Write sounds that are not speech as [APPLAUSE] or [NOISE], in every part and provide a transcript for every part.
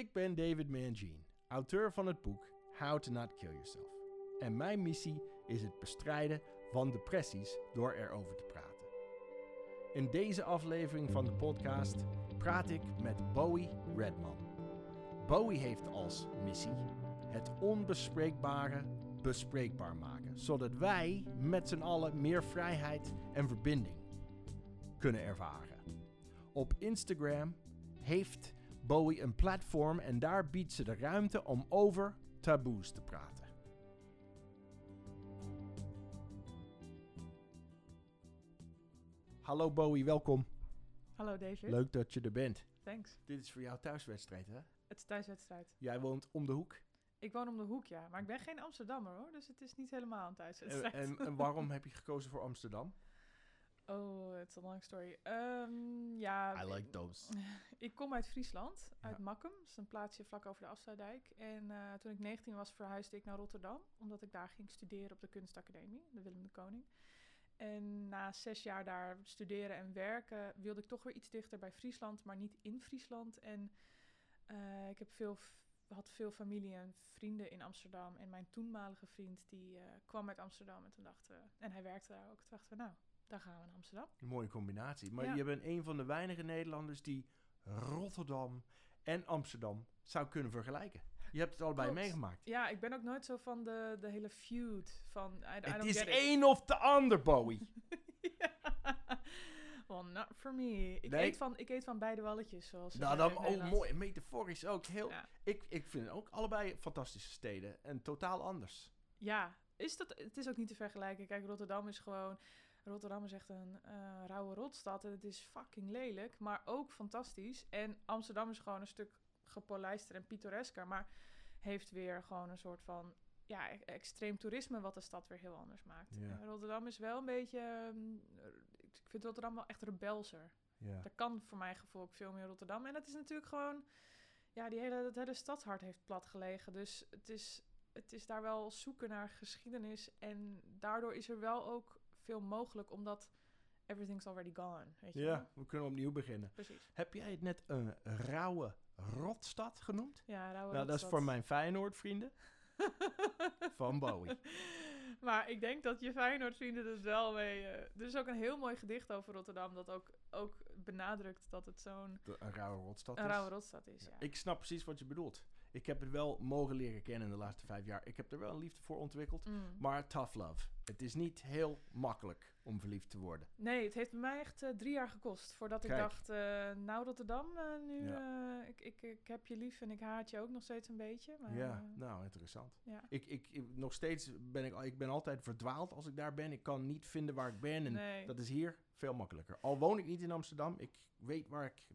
Ik ben David Mangine, auteur van het boek How to Not Kill Yourself. En mijn missie is het bestrijden van depressies door erover te praten. In deze aflevering van de podcast praat ik met Bowie Redman. Bowie heeft als missie het onbespreekbare bespreekbaar maken, zodat wij met z'n allen meer vrijheid en verbinding kunnen ervaren. Op Instagram heeft Bowie een platform en daar biedt ze de ruimte om over taboes te praten. Hallo Bowie, welkom. Hallo David. Leuk dat je er bent. Thanks. Dit is voor jou thuiswedstrijd, hè? Het is thuiswedstrijd. Jij woont om de hoek. Ik woon om de hoek, ja. Maar ik ben geen Amsterdammer hoor. Dus het is niet helemaal een En, thuiswedstrijd. en, en waarom [LAUGHS] heb je gekozen voor Amsterdam? Oh, it's a long story. Ehm, ja, I like those. [LAUGHS] ik kom uit Friesland, uit Ja. Makkum. Dat is een plaatsje vlak over de Afsluitdijk. En eh, toen ik 19 was, verhuisde ik naar Rotterdam. Omdat ik daar ging studeren op de kunstacademie, de Willem de Koning. En na zes jaar daar studeren en werken, wilde ik toch weer iets dichter bij Friesland, maar niet in Friesland. En eh, ik heb veel, had veel familie en vrienden in Amsterdam. En mijn toenmalige vriend, die eh, kwam uit Amsterdam. En toen dachten we, en hij werkte daar ook. Toen dachten we, nou, daar gaan we naar Amsterdam. Een mooie combinatie. Maar Ja. je bent een van de weinige Nederlanders die Rotterdam en Amsterdam zou kunnen vergelijken. Je hebt het allebei Klopt. meegemaakt. Ja, ik ben ook nooit zo van de, de hele feud. Van, I, I Het don't is één of de ander, Bowie. [LAUGHS] well, not for me. Ik, Nee. eet van, ik eet van beide walletjes, zoals nou, zeggen dan ook Nederland. mooi. Metaforisch ook. Heel, Ja. ik, ik vind ook allebei fantastische steden. En totaal anders. Ja, is dat, het is ook niet te vergelijken. Kijk, Rotterdam is gewoon... Rotterdam is echt een eh, rauwe rotstad en het is fucking lelijk, maar ook fantastisch. En Amsterdam is gewoon een stuk gepolijster en pittoresker, maar heeft weer gewoon een soort van ja, e- extreem toerisme wat de stad weer heel anders maakt. Ja. Rotterdam is wel een beetje... ehm, ik vind Rotterdam wel echt rebelser. Ja. Er kan voor mijn gevoel ook veel meer Rotterdam. En dat is natuurlijk gewoon... Ja, die hele, het hele stadshart heeft plat gelegen. Dus het is, het is daar wel zoeken naar geschiedenis. En daardoor is er wel ook veel mogelijk, omdat everything's already gone. Weet je wel? ja, we kunnen opnieuw beginnen. Precies. Heb jij het net een rauwe rotstad genoemd? Ja, rauwe nou, dat is voor mijn Feyenoord vrienden. [LAUGHS] Van Bowie. maar ik denk dat je Feyenoord vrienden het wel mee... eh, er is ook een heel mooi gedicht over Rotterdam... dat ook, ook benadrukt dat het zo'n Een rauwe rotstad een is. rauwe rotstad is. Ja. Ik snap precies wat je bedoelt. Ik heb het wel mogen leren kennen in de laatste vijf jaar. Ik heb er wel een liefde voor ontwikkeld. Mm. Maar tough love. Het is niet heel makkelijk om verliefd te worden. Nee, het heeft mij echt eh, drie jaar gekost voordat ik dacht, eh, nou Rotterdam, eh, nu, Ja. ik, ik, ik heb je lief en ik haat je ook nog steeds een beetje. Maar, ja, nou, interessant. ja. Ik, ik, ik- nog steeds ben ik, ik ben altijd verdwaald als ik daar ben. Ik kan niet vinden waar ik ben. En Nee. dat is hier veel makkelijker. Al woon ik niet in Amsterdam, ik weet waar ik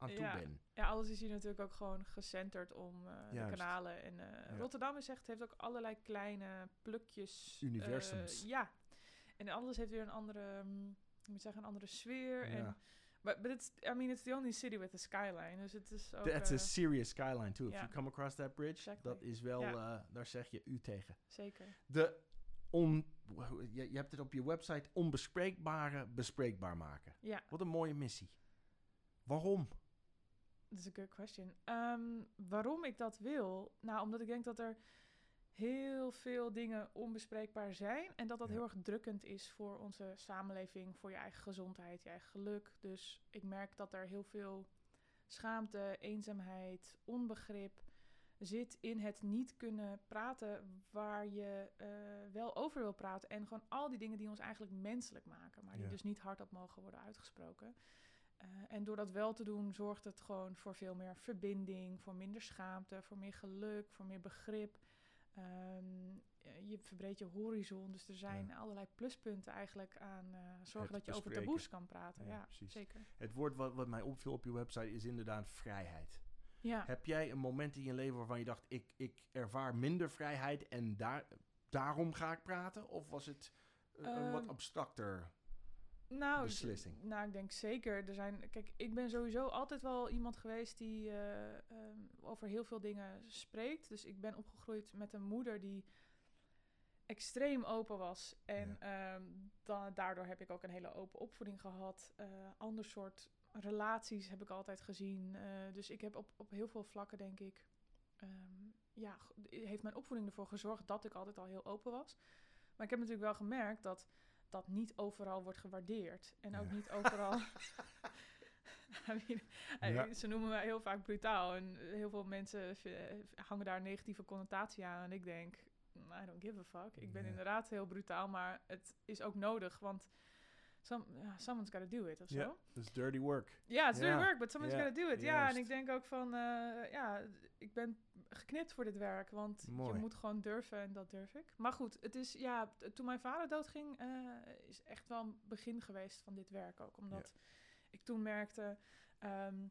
aan toe Ja. ben. ja, alles is hier natuurlijk ook gewoon gecenterd om eh, de kanalen. En eh, Ja. Rotterdam is echt, heeft ook allerlei kleine plukjes. Universums. eh, ja, en alles heeft weer een andere, mm, ik moet zeggen, een andere sfeer. En, Ja. but, but it's, I mean, it's the only city with a skyline. Dus het is ook... That's a serious skyline too. If you come across that bridge, Exactly. dat is wel, daar zeg je u tegen. zeker. De on, je, je hebt het op je website onbespreekbare bespreekbaar maken. Ja. Wat een mooie missie. Waarom? Dat is een good question. Ehm, waarom ik dat wil? Nou, omdat ik denk dat er heel veel dingen onbespreekbaar zijn. En dat dat Ja. heel erg drukkend is voor onze samenleving, voor je eigen gezondheid, je eigen geluk. Dus ik merk dat er heel veel schaamte, eenzaamheid, onbegrip zit in het niet kunnen praten waar je eh, wel over wil praten. En gewoon al die dingen die ons eigenlijk menselijk maken, maar die Ja. dus niet hardop mogen worden uitgesproken. Eh, en door dat wel te doen, zorgt het gewoon voor veel meer verbinding, voor minder schaamte, voor meer geluk, voor meer begrip. Ehm, eh, je verbreedt je horizon, dus er zijn Ja. allerlei pluspunten eigenlijk aan eh, zorgen Het dat je over taboes kan praten. Ja, Ja, precies. zeker. Het woord wat, wat mij opviel op je website is inderdaad vrijheid. Ja. Heb jij een moment in je leven waarvan je dacht, ik, ik ervaar minder vrijheid en daar, daarom ga ik praten? Of was het een, een wat Ehm, abstracter nou, beslissing? Nou, ik denk zeker. Er zijn, kijk, ik ben sowieso altijd wel iemand geweest die eh, ehm, over heel veel dingen spreekt. Dus ik ben opgegroeid met een moeder die extreem open was. En ehm, da- daardoor heb ik ook een hele open opvoeding gehad. Eh, ander soort relaties heb ik altijd gezien. Eh, dus ik heb op, op heel veel vlakken, denk ik, ehm, ja, heeft mijn opvoeding ervoor gezorgd dat ik altijd al heel open was. Maar ik heb natuurlijk wel gemerkt dat dat niet overal wordt gewaardeerd. En ook Ja. niet overal. [LAUGHS] [LAUGHS] Eh, Ja. Ze noemen mij heel vaak brutaal. En heel veel mensen vi- hangen daar een negatieve connotatie aan. En ik denk, "Mm, I don't give a fuck. Ik ben Ja. inderdaad heel brutaal, maar het is ook nodig. Want some, ja, someone's gotta do it of zo. Ja, dirty work. Ja, it's dirty work, but someone's gotta do it. Ja, en ik denk ook van, eh, ja, ik ben geknipt voor dit werk, want Mooi. je moet gewoon durven en dat durf ik. Maar goed, het is, ja, toen mijn vader doodging, eh is echt wel een begin geweest van dit werk ook. Omdat ik toen merkte, ehm,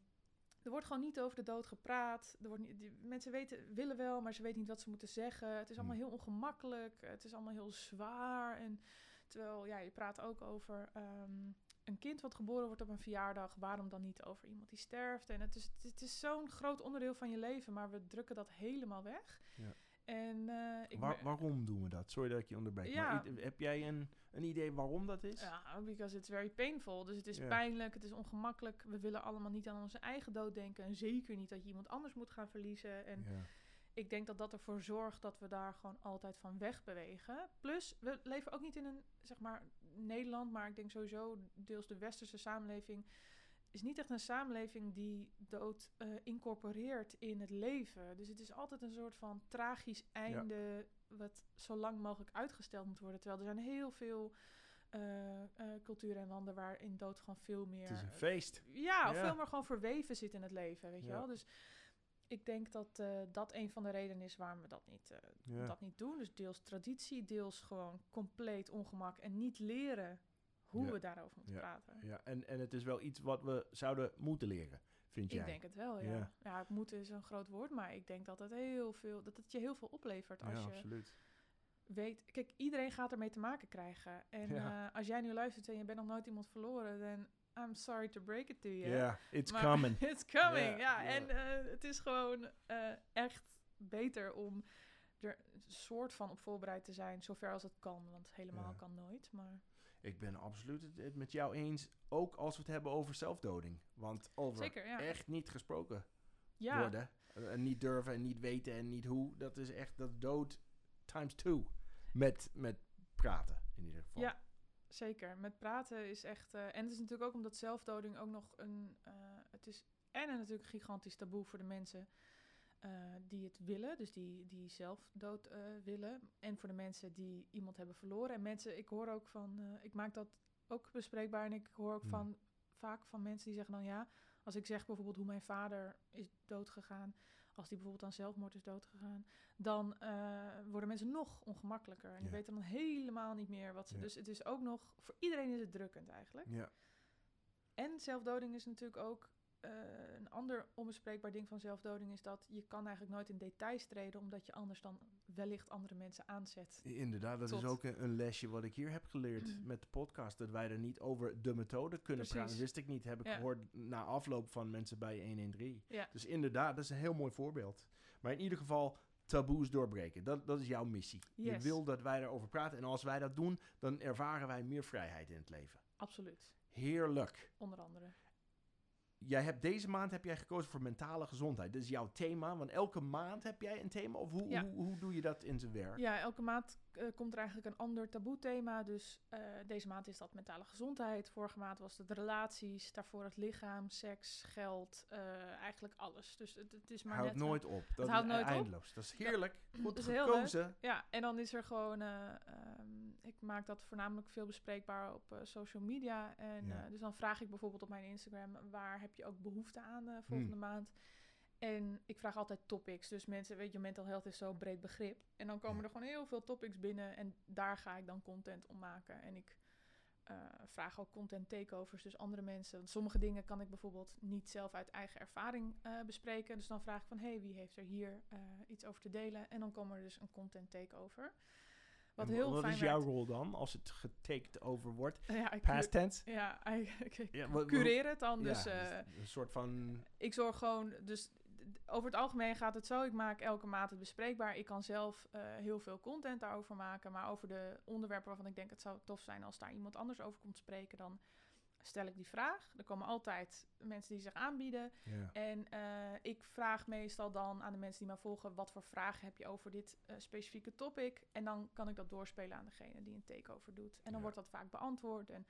er wordt gewoon niet over de dood gepraat. Er wordt niet, die, mensen weten, willen wel, maar ze weten niet wat ze moeten zeggen. Het is allemaal Hmm. heel ongemakkelijk, het is allemaal heel zwaar. En terwijl, ja, je praat ook over ehm, een kind wat geboren wordt op een verjaardag. Waarom dan niet over iemand die sterft? En het is, het is zo'n groot onderdeel van je leven, maar we drukken dat helemaal weg. Ja. En eh, ik Waar- waarom doen we dat? Sorry dat ik je onderbreek. Ja. Maar heb jij een, een idee waarom dat is? Ja, because it's very painful. Dus het is Ja. pijnlijk, het is ongemakkelijk. We willen allemaal niet aan onze eigen dood denken. En zeker niet dat je iemand anders moet gaan verliezen. En Ja. Ik denk dat dat ervoor zorgt dat we daar gewoon altijd van wegbewegen. Plus, we leven ook niet in een, zeg maar, Nederland, maar ik denk sowieso deels de westerse samenleving is niet echt een samenleving die dood eh, incorporeert in het leven. Dus het is altijd een soort van tragisch einde wat zo lang mogelijk uitgesteld moet worden. Terwijl er zijn heel veel eh, eh, culturen en landen waarin dood gewoon veel meer... Het is een feest. ja, of Ja. veel meer gewoon verweven zit in het leven, weet je wel. Dus ik denk dat eh, dat een van de redenen is waarom we dat niet, eh, Ja. dat niet doen. Dus deels traditie, deels gewoon compleet ongemak en niet leren hoe Ja. we daarover moeten Ja. praten. Ja, en, en het is wel iets wat we zouden moeten leren, vind jij? Ik denk het wel, ja. Ja. ja. het moeten is een groot woord, maar ik denk dat het heel veel, dat het je heel veel oplevert als ja, je absoluut. weet. Kijk, iedereen gaat ermee te maken krijgen. En eh, als jij nu luistert en je bent nog nooit iemand verloren, dan I'm sorry to break it to Ja, you. it's Maar coming. [LAUGHS] It's coming, Ja. En eh, het is gewoon eh, echt beter om er een soort van op voorbereid te zijn, zover als het kan. Want helemaal kan nooit, maar Ik ben absoluut het, met jou eens, ook als we het hebben over zelfdoding. Want over zeker, echt niet gesproken ja, worden, eh, en niet durven en niet weten en niet hoe, dat is echt dat dood times two. Met, met praten, in ieder geval. Ja. Zeker. Met praten is echt... eh, en het is natuurlijk ook omdat zelfdoding ook nog een... eh, het is en een natuurlijk gigantisch taboe voor de mensen eh, die het willen. Dus die, die zelf dood eh, willen. En voor de mensen die iemand hebben verloren. En mensen, ik hoor ook van... ik maak dat ook bespreekbaar. En ik hoor ook Hmm. van vaak van mensen die zeggen dan ja... Als ik zeg bijvoorbeeld hoe mijn vader is doodgegaan... Als die bijvoorbeeld aan zelfmoord is doodgegaan... dan eh, worden mensen nog ongemakkelijker. En die Ja. weten dan helemaal niet meer wat ze... Ja. Dus het is ook nog... Voor iedereen is het drukkend eigenlijk. Ja, En zelfdoding is natuurlijk ook eh, een ander onbespreekbaar ding van zelfdoding is dat je kan eigenlijk nooit in details treden omdat je anders dan wellicht andere mensen aanzet. inderdaad. Dat is ook een, een lesje wat ik hier heb geleerd met de podcast. Dat wij er niet over de methode kunnen Precies. praten. Wist ik niet. Heb ik Ja. gehoord na afloop van mensen bij 113. Ja. Dus inderdaad, dat is een heel mooi voorbeeld. Maar in ieder geval, taboes doorbreken. Dat, dat is jouw missie. Je wil dat wij erover praten. En als wij dat doen, dan ervaren wij meer vrijheid in het leven. Absoluut, Heerlijk. onder andere. Jij hebt deze maand heb jij gekozen voor mentale gezondheid. Dat is jouw thema. Want elke maand heb jij een thema. Of hoe, Ja. hoe, hoe doe je dat in zijn werk? Ja, elke maand eh, komt er eigenlijk een ander taboe-thema. Dus eh, deze maand is dat mentale gezondheid. Vorige maand was het relaties. Daarvoor het lichaam, seks, geld. eh, eigenlijk alles. Dus het, het is maar Houdt net... nooit op. Dat houdt is nooit op. eindeloos. Dat is heerlijk. Dat Goed is heel leuk. gekozen. Ja, en dan is er gewoon... eh, ehm, ik maak dat voornamelijk veel bespreekbaar op eh, social media. En, Ja. eh, dus dan vraag ik bijvoorbeeld op mijn Instagram... waar heb je ook behoefte aan eh, volgende Hmm. maand? En ik vraag altijd topics. Dus mensen, weet je, mental health is zo'n breed begrip. En dan komen Ja. er gewoon heel veel topics binnen. En daar ga ik dan content om maken. En ik vraag ook content takeovers. Dus andere mensen. Want sommige dingen kan ik bijvoorbeeld niet zelf uit eigen ervaring bespreken. Dus dan vraag ik van, hey, wie heeft er hier iets over te delen? En dan komen er dus een content takeover. Wat En heel wat fijn is jouw rol dan als het getaked over wordt? Ja, ik, Past tense? ja, [LAUGHS] ik, ik, Ja, wat- cureer het dan. Ja, Dus eh, een soort van... ik zorg gewoon, dus over het algemeen gaat het zo. Ik maak elke maand het bespreekbaar. Ik kan zelf eh, heel veel content daarover maken. Maar over de onderwerpen waarvan ik denk het zou tof zijn als daar iemand anders over komt spreken, dan stel ik die vraag. Er komen altijd mensen die zich aanbieden. Ja. En eh, ik vraag meestal dan aan de mensen die mij volgen... wat voor vragen heb je over dit eh, specifieke topic? En dan kan ik dat doorspelen aan degene die een takeover doet. En dan Ja. wordt dat vaak beantwoord. En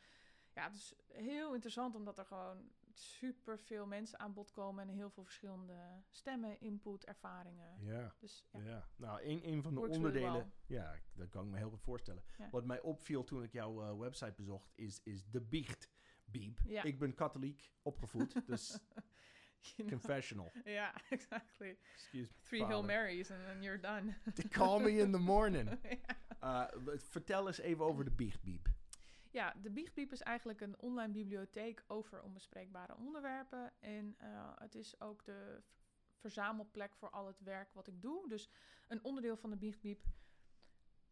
ja, het is heel interessant omdat er gewoon super veel mensen aan bod komen... en heel veel verschillende stemmen, input, ervaringen. ja. Dus ja, Ja, nou, een, een van de Works onderdelen. Ja, dat kan ik me heel goed voorstellen. Ja. Wat mij opviel toen ik jouw eh, website bezocht, is, is de biecht. Biep. Ja. Ik ben katholiek opgevoed, dus [LAUGHS] you know. confessional. ja, [LAUGHS] exactly. Excuse me. Three Hail. Marys and then you're done. Call me in the morning. [LAUGHS] Uh, w- vertel eens even over de biechtbiep. Ja, de Biechtbiep is eigenlijk een online bibliotheek over onbespreekbare onderwerpen. En eh, het is ook de verzamelplek voor al het werk wat ik doe. Dus een onderdeel van de Biechtbiep.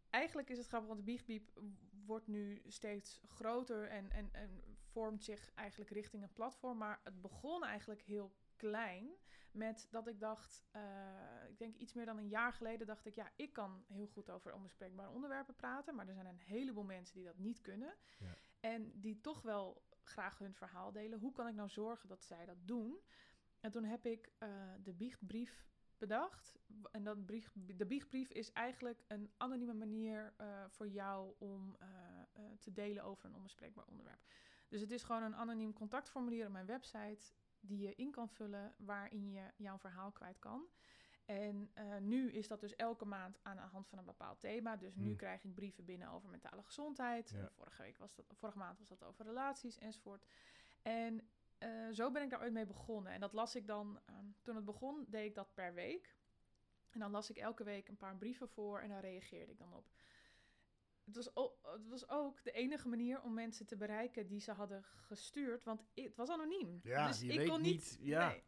Eigenlijk is het grappig, want de Biechtbiep w- wordt nu steeds groter en, en, en vormt zich eigenlijk richting een platform. Maar het begon eigenlijk heel klein met dat ik dacht, eh, ik denk iets meer dan een jaar geleden dacht ik, ja, ik kan heel goed over onbespreekbare onderwerpen praten, maar er zijn een heleboel mensen die dat niet kunnen. Ja. En die toch wel graag hun verhaal delen. Hoe kan ik nou zorgen dat zij dat doen? En toen heb ik eh, de biechtbrief bedacht. En dat brief, de biechtbrief is eigenlijk een anonieme manier eh, voor jou om te delen over een onbespreekbaar onderwerp. Dus het is gewoon een anoniem contactformulier op mijn website die je in kan vullen waarin je jouw verhaal kwijt kan. En eh, nu is dat dus elke maand aan de hand van een bepaald thema. Dus nu Hmm. krijg ik brieven binnen over mentale gezondheid. Ja. Vorige, week was dat, vorige maand was dat over relaties enzovoort. En eh, zo ben ik daar ooit mee begonnen. En dat las ik dan, ehm, toen het begon, deed ik dat per week. En dan las ik elke week een paar brieven voor en daar reageerde ik dan op. Het was, o- het was ook de enige manier om mensen te bereiken die ze hadden gestuurd, want het was anoniem. Ja, dus je ik weet kon niet- ja. nee.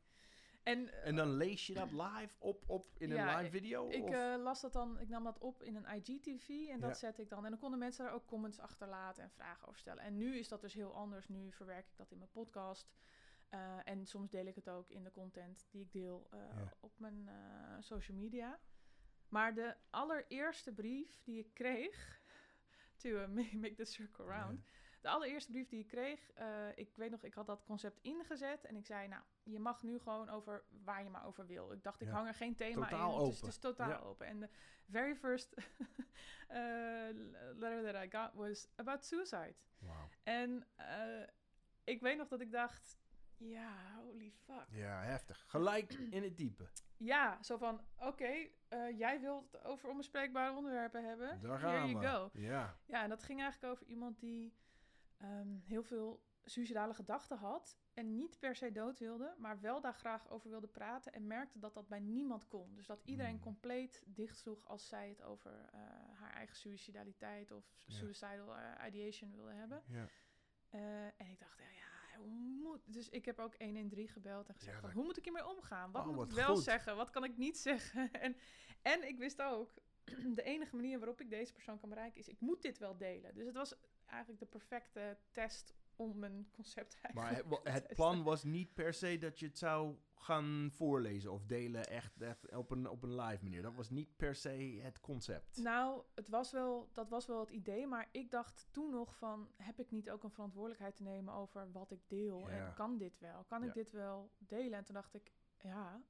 En, eh, En dan lees je dat live op, op in een live video? ik of? eh, las dat dan, ik nam dat op in een IGTV en dat Ja. zette ik dan. En dan konden mensen daar ook comments achterlaten en vragen over stellen. En nu is dat dus heel anders. Nu verwerk ik dat in mijn podcast. Eh, en soms deel ik het ook in de content die ik deel Ja. op mijn social media. Maar de allereerste brief die ik kreeg, to [LAUGHS] ma- make the circle round, de allereerste brief die ik kreeg, eh, ik weet nog, ik had dat concept ingezet en ik zei, nou, je mag nu gewoon over waar je maar over wil. Ik dacht, ik Ja. hang er geen thema Totaal in. Het is, open. het is totaal Ja. open. En de very first [LAUGHS] eh, letter that I got was about suicide. En eh, ik weet nog dat ik dacht, ja, holy fuck. Ja, heftig. Gelijk [CLEARS THROAT] in het diepe. Ja, zo van, oké, eh, jij wilt het over onbespreekbare onderwerpen hebben. Daar Here gaan you we. go. Ja. Ja, en dat ging eigenlijk over iemand die ehm, heel veel suicidale gedachten had. En niet per se dood wilde, maar wel daar graag over wilde praten. En merkte dat dat bij niemand kon. Dus dat iedereen Hmm. compleet dichtsloeg als zij het over eh, haar eigen suicidaliteit of suicidal eh, ideation wilde hebben. ja. En ik dacht, ja, ja, hoe moet... Dus ik heb ook 113 gebeld en gezegd, Ja, van, dat- hoe moet ik hiermee omgaan? Wat Oh, moet ik wel goed. zeggen? Wat kan ik niet [LAUGHS] zeggen? en, en ik wist ook, [CLEARS THROAT] de enige manier waarop ik deze persoon kan bereiken is, ik moet dit wel delen. Dus het was eigenlijk de perfecte test om mijn concept Maar eigenlijk het, [LAUGHS] te het testen. plan was niet per se dat je het zou gaan voorlezen of delen echt, echt op, een, op een live manier. Dat was niet per se het concept. Nou, het was wel, dat was wel het idee, maar ik dacht toen nog van, heb ik niet ook een verantwoordelijkheid te nemen over wat ik deel? Ja. En kan dit wel? Kan Ja. ik dit wel delen? En toen dacht ik, ja,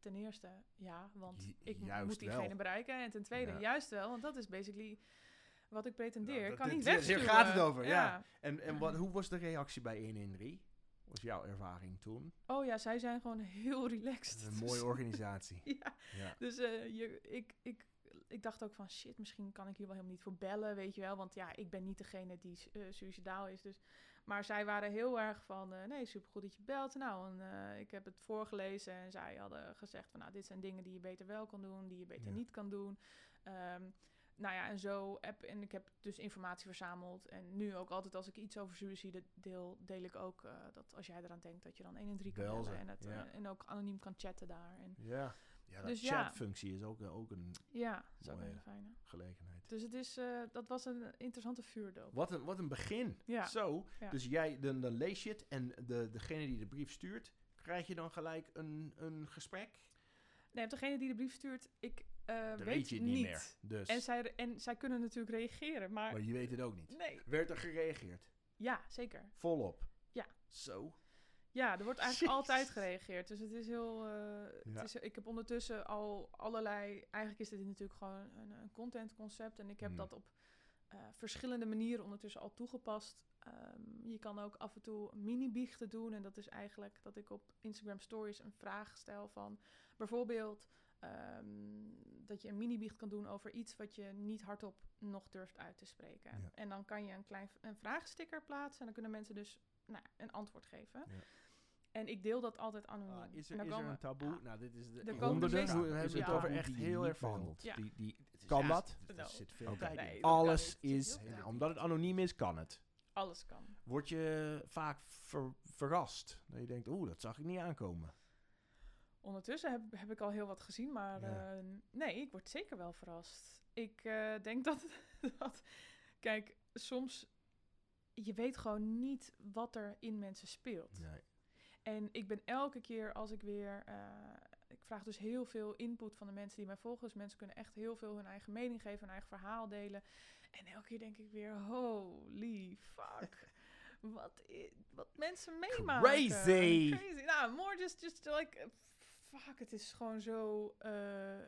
ten eerste ja, want ik moet diegene wel. bereiken. En ten tweede, Ja. juist wel, want dat is basically wat ik pretendeer. Nou, dat- kan niet dit- hier wegsturen. gaat het over, ja. En, en wat, hoe was de reactie bij 113? was jouw ervaring toen? Oh ja, zij zijn gewoon heel relaxed. Een mooie [LAUGHS] Dus- organisatie. [LAUGHS] ja, Ja. Dus eh, je, ik, ik, ik dacht ook van shit, misschien kan ik hier wel helemaal niet voor bellen, weet je wel. Want ja, ik ben niet degene die uh, suicidaal is. Dus. Maar zij waren heel erg van, uh, nee, supergoed dat je belt. Nou, en, ik heb het voorgelezen en zij hadden gezegd van, nou, dit zijn dingen die je beter wel kan doen, die je beter Ja. niet kan doen. Um, nou ja, en zo heb en ik heb dus informatie verzameld. En nu ook altijd als ik iets over suïcide deel, deel ik ook uh, dat als jij eraan denkt dat je dan 1 en 3 kan bellen. En, het, ja. uh, en ook anoniem kan chatten daar. En Ja, ja dat Dus ja. chatfunctie is ook, ook een ja, dat is ook een Mooi, hele fijne. gelegenheid. Dus het is, uh, dat was een interessante vuurdoop. Wat een, wat een begin. Ja. Zo, dus jij, dan, dan lees je het en de, degene die de brief stuurt, krijg je dan gelijk een, een gesprek? Nee, degene die de brief stuurt, ik uh, Dan weet, je het niet meer. Dus. En zij, en zij kunnen natuurlijk reageren, maar... Maar je weet het ook niet. Nee. Werd er gereageerd? Ja, zeker. Volop. Zo. Ja, er wordt eigenlijk Jezus. altijd gereageerd. Dus het is heel. eh, Ja. het is, ik heb ondertussen al allerlei. Eigenlijk is dit natuurlijk gewoon een, een contentconcept. En ik heb Mm. dat op eh, verschillende manieren ondertussen al toegepast. Ehm, je kan ook af en toe mini-biechten doen. En dat is eigenlijk dat ik op Instagram Stories een vraag stel van bijvoorbeeld. Ehm, dat je een mini-biecht kan doen over iets wat je niet hardop nog durft uit te spreken. Ja. En dan kan je een klein een vraagsticker plaatsen. En dan kunnen mensen dus nou, een antwoord geven. Ja. En ik deel dat altijd anoniem. Ah, is er, is er een taboe? Nou, dit is de Er honderden. dus- We hebben het Ja. over echt heel erg. Ja. Die, die, is- Kan ja, dat? Er Nou, zit veel oké. tijd Nee, Alles is, omdat het anoniem is, kan het. Alles kan. Word je vaak ver- verrast? Dat je denkt, oeh, dat zag ik niet aankomen. Ondertussen heb, heb ik al heel wat gezien, maar Ja. eh, nee, ik word zeker wel verrast. Ik eh, denk [LAUGHS] dat, dat, kijk, soms, je weet gewoon niet wat er in mensen speelt. Nee. En ik ben elke keer als ik weer. eh, ik vraag dus heel veel input van de mensen die mij volgen. Dus mensen kunnen echt heel veel hun eigen mening geven, hun eigen verhaal delen. En elke keer denk ik weer: holy fuck. [LAUGHS] wat, wat mensen meemaken. Crazy. Crazy. Nou, more just, just like. Fuck, het is gewoon zo. eh,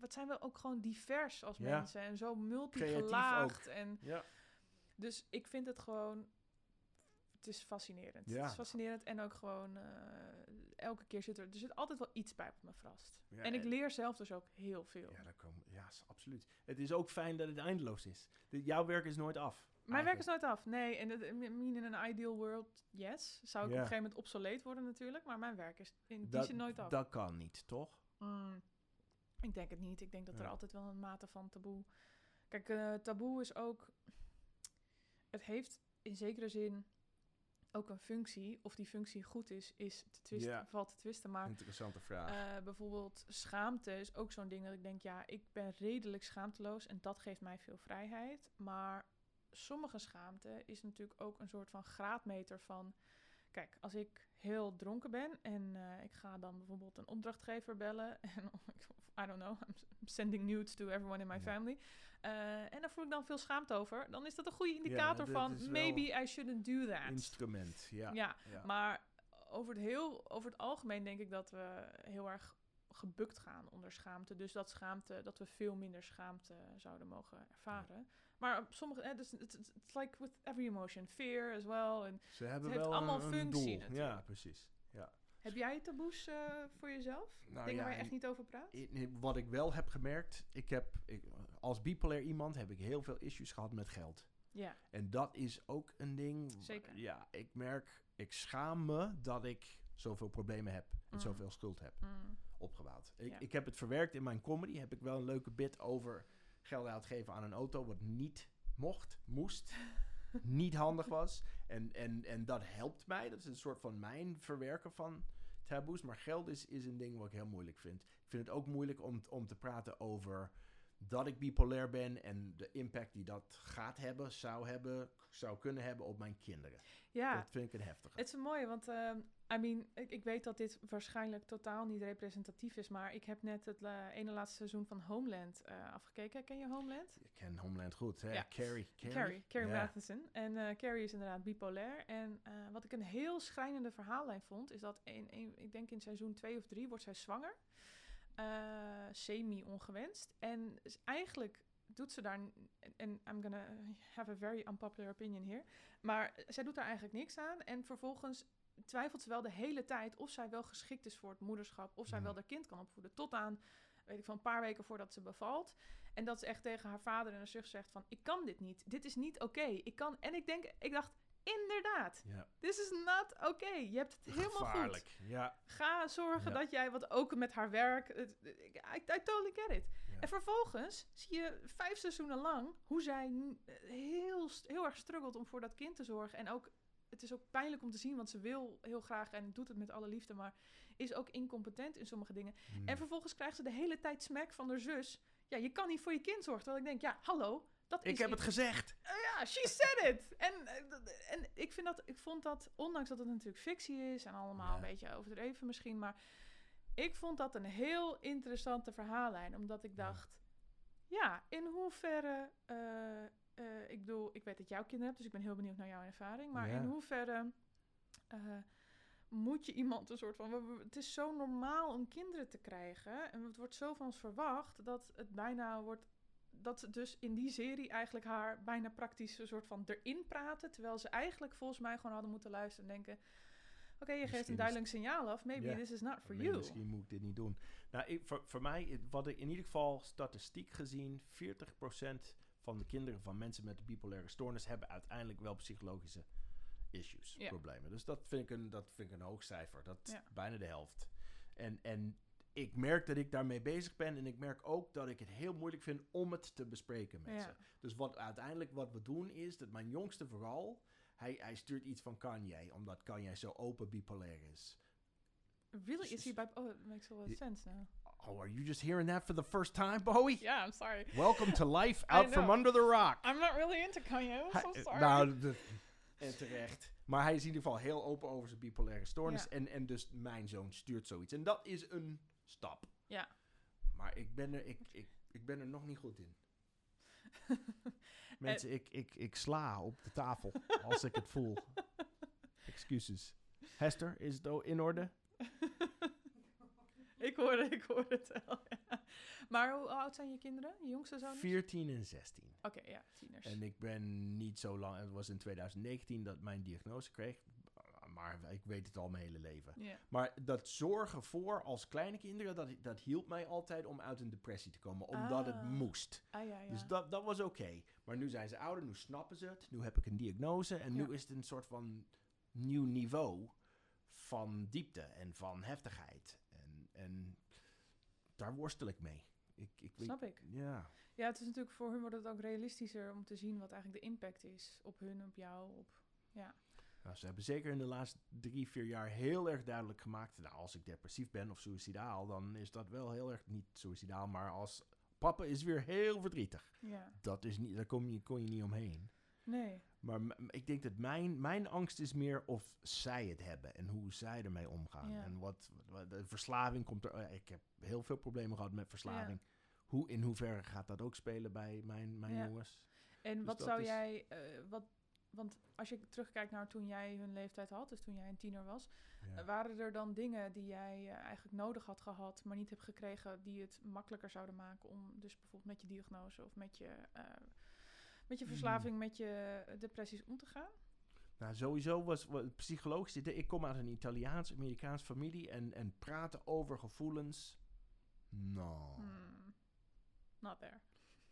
wat zijn we ook gewoon divers als Ja. mensen en zo multigelaagd. En Ja. dus ik vind het gewoon. Het is fascinerend. Ja. Het is fascinerend en ook gewoon. eh, elke keer zit er. Er zit altijd wel iets bij wat me verrast. Ja, en ik en- leer zelf dus ook heel veel. Ja, daar komen, ja, absoluut. Het is ook fijn dat het eindeloos is. De- jouw werk is nooit af. Mijn werk is nooit af. Nee, en het- I mean in een ideal world, yes. Zou ik op een gegeven moment obsoleet worden natuurlijk. Maar mijn werk is in die zin nooit af. dat kan niet, toch? Mm, ik denk het niet. Ik denk dat er Ja. altijd wel een mate van taboe... Kijk, eh, taboe is ook... Het heeft in zekere zin ook een functie. Of die functie goed is, is te twisten, Ja. valt te twisten. Maar Interessante vraag. eh, bijvoorbeeld schaamte is ook zo'n ding dat ik denk... Ja, ik ben redelijk schaamteloos en dat geeft mij veel vrijheid. Maar sommige schaamte is natuurlijk ook een soort van graadmeter van... Kijk, als ik heel dronken ben en eh, ik ga dan bijvoorbeeld een opdrachtgever bellen... [LAUGHS] en I don't know, I'm sending nudes to everyone in my Ja. family... eh, en daar voel ik dan veel schaamte over. Dan is dat een goede indicator van maybe I shouldn't do that. Instrument, ja. ja, ja. maar over het, heel, over het algemeen denk ik dat we heel erg gebukt gaan onder schaamte. Dus dat schaamte, dat we veel minder schaamte zouden mogen ervaren. Maar op sommige, dus it's, it's, it's like with every emotion, fear as well. En Ze hebben heeft wel allemaal een, een functie doel. Ja, precies. Ja. heb jij taboes eh, voor jezelf? Nou Dingen ja, waar je echt niet over praat? Wat ik wel heb gemerkt, ik heb, ik, als bipolair iemand heb ik heel veel issues gehad met geld. Ja, En dat is ook een ding. Zeker. Ja, ik merk, ik schaam me dat ik zoveel problemen heb en Mm. zoveel schuld heb mm, opgebouwd. Ik, Ja. ik heb het verwerkt in mijn comedy. Heb ik wel een leuke bit over geld uitgeven aan een auto, wat niet mocht, moest, [LAUGHS] niet handig was. En, en, en dat helpt mij. Dat is een soort van mijn verwerken van taboes. Maar geld is, is een ding wat ik heel moeilijk vind. Ik vind het ook moeilijk om, om te praten over dat ik bipolair ben en de impact die dat gaat hebben, zou hebben, zou kunnen hebben op mijn kinderen. ja. Dat vind ik een heftige. Het is een mooie, want ehm, I mean, ik, ik weet dat dit waarschijnlijk totaal niet representatief is, maar ik heb net het la- ene laatste seizoen van Homeland eh, afgekeken. Ken je Homeland? Ik ken Homeland goed, hè? Ja. Carrie. Carrie, Carrie, Carrie Ja. Matheson. En eh, Carrie is inderdaad bipolair. En eh, wat ik een heel schrijnende verhaallijn vond, is dat in, in, ik denk in seizoen 2 of 3 wordt zij zwanger. Eh, Semi-ongewenst. En eigenlijk doet ze daar, en I'm gonna have a very unpopular opinion here, maar zij doet daar eigenlijk niks aan. En vervolgens twijfelt ze wel de hele tijd of zij wel geschikt is voor het moederschap, of zij Mhm. wel haar kind kan opvoeden. Tot aan, weet ik van een paar weken voordat ze bevalt. En dat ze echt tegen haar vader en haar zus zegt van, ik kan dit niet. Dit is niet oké. Ik kan, en ik denk, ik dacht, inderdaad, Ja. this is not oké. Je hebt het helemaal goed. Gevaarlijk. Ja. Ga zorgen Ja. dat jij, wat ook met haar werk, I, I totally get it. Ja. En vervolgens zie je vijf seizoenen lang hoe zij n- heel, heel erg struggelt om voor dat kind te zorgen. En ook, het is ook pijnlijk om te zien, want ze wil heel graag en doet het met alle liefde, maar is ook incompetent in sommige dingen. Mm. En vervolgens krijgt ze de hele tijd smack van haar zus. Ja, je kan niet voor je kind zorgen. Terwijl ik denk, ja, hallo, dat ik heb het gezegd. eh, ja, she said it. En, eh, en ik, vind dat, ik vond dat, ondanks dat het natuurlijk fictie is en allemaal Ja. een beetje overdreven misschien, maar ik vond dat een heel interessante verhaallijn. Omdat ik dacht, ja, in hoeverre, eh, eh, ik bedoel, ik weet dat jouw kinderen hebt, dus ik ben heel benieuwd naar jouw ervaring, maar Ja. in hoeverre moet je iemand een soort van... Het is zo normaal om kinderen te krijgen. En het wordt zo van ons verwacht dat het bijna wordt... Dat ze dus in die serie eigenlijk haar bijna praktisch een soort van erin praten. Terwijl ze eigenlijk volgens mij gewoon hadden moeten luisteren en denken... Oké, je geeft een duidelijk signaal af. Maybe this is not for you. Misschien moet ik dit niet doen. Nou, ik, voor, voor mij, het- wat ik in ieder geval statistiek gezien, 40% van de kinderen van mensen met bipolaire stoornis hebben uiteindelijk wel psychologische issues, problemen. Dus dat vind ik een, dat vind ik een hoog cijfer. Dat bijna de helft. En, en ik merk dat ik daarmee bezig ben en ik merk ook dat ik het heel moeilijk vind om het te bespreken met Ja. ze. Dus wat uiteindelijk wat we doen is dat mijn jongste vooral, hij, hij stuurt iets van Kanye, omdat Kanye zo open bipolair is. Really? Is he by... Oh, it makes a lot of sense now. Oh, are you just hearing that for the first time, Bowie? Yeah, I'm sorry. Welcome to life [LAUGHS] out from under the rock. I'm not really into Kanye. I'm so Hij- sorry. nou, de- [LAUGHS] en terecht. Maar hij is in ieder geval heel open over zijn bipolaire stoornis. Ja. En, en dus mijn zoon stuurt zoiets. En dat is een stap. Ja. Maar ik ben er, ik, ik, ik ben er nog niet goed in. [LAUGHS] Mensen, ik, ik, ik sla op de tafel als ik het voel. [LAUGHS] Excuses. Hester, is het in orde? [LAUGHS] ik hoor het, ik hoor het wel. ja. Maar hoe oud zijn je kinderen? Je jongste zoon? 14 en 16. Oké, ja, tieners. En ik ben niet zo lang, het was in 2019 dat mijn diagnose kreeg. Maar ik weet het al mijn hele leven. Maar dat zorgen voor als kleine kinderen, dat, dat hielp mij altijd om uit een depressie te komen. Omdat het Ah. moest. Ah ja, ja. Dus dat, dat was oké. Maar nu zijn ze ouder, nu snappen ze het. Nu heb ik een diagnose. En Ja. nu is het een soort van nieuw niveau van diepte en van heftigheid. En, en daar worstel ik mee. Ik, ik weet, Snap ik. Ja. Ja, het is natuurlijk voor hun wordt het ook realistischer om te zien wat eigenlijk de impact is op hun, op jou, op... Ja, Nou, ze hebben zeker in de laatste drie, vier jaar heel erg duidelijk gemaakt. Nou, als ik depressief ben of suicidaal, dan is dat wel heel erg niet suicidaal. Maar als papa is weer heel verdrietig. ja. Dat is niet, daar kom je, kon je niet omheen. Nee. Maar ik denk dat mijn, mijn angst is meer of zij het hebben en hoe zij ermee omgaan. Ja. En wat, wat- de verslaving komt er. eh, Ik heb heel veel problemen gehad met verslaving. Hoe, in hoeverre gaat dat ook spelen bij mijn, mijn Ja. jongens? En Dus wat zou is- jij... eh, wat, want als je terugkijkt naar toen jij hun leeftijd had, dus toen jij een tiener was... Ja. eh, waren er dan dingen die jij eh, eigenlijk nodig had gehad, maar niet hebt gekregen... die het makkelijker zouden maken om dus bijvoorbeeld met je diagnose... of met je, eh, met je Hmm. verslaving, met je depressies om te gaan? Nou, sowieso was wat psychologisch. Ik kom uit een Italiaans-Amerikaans familie en, en praten over gevoelens. No, Hmm. Not there.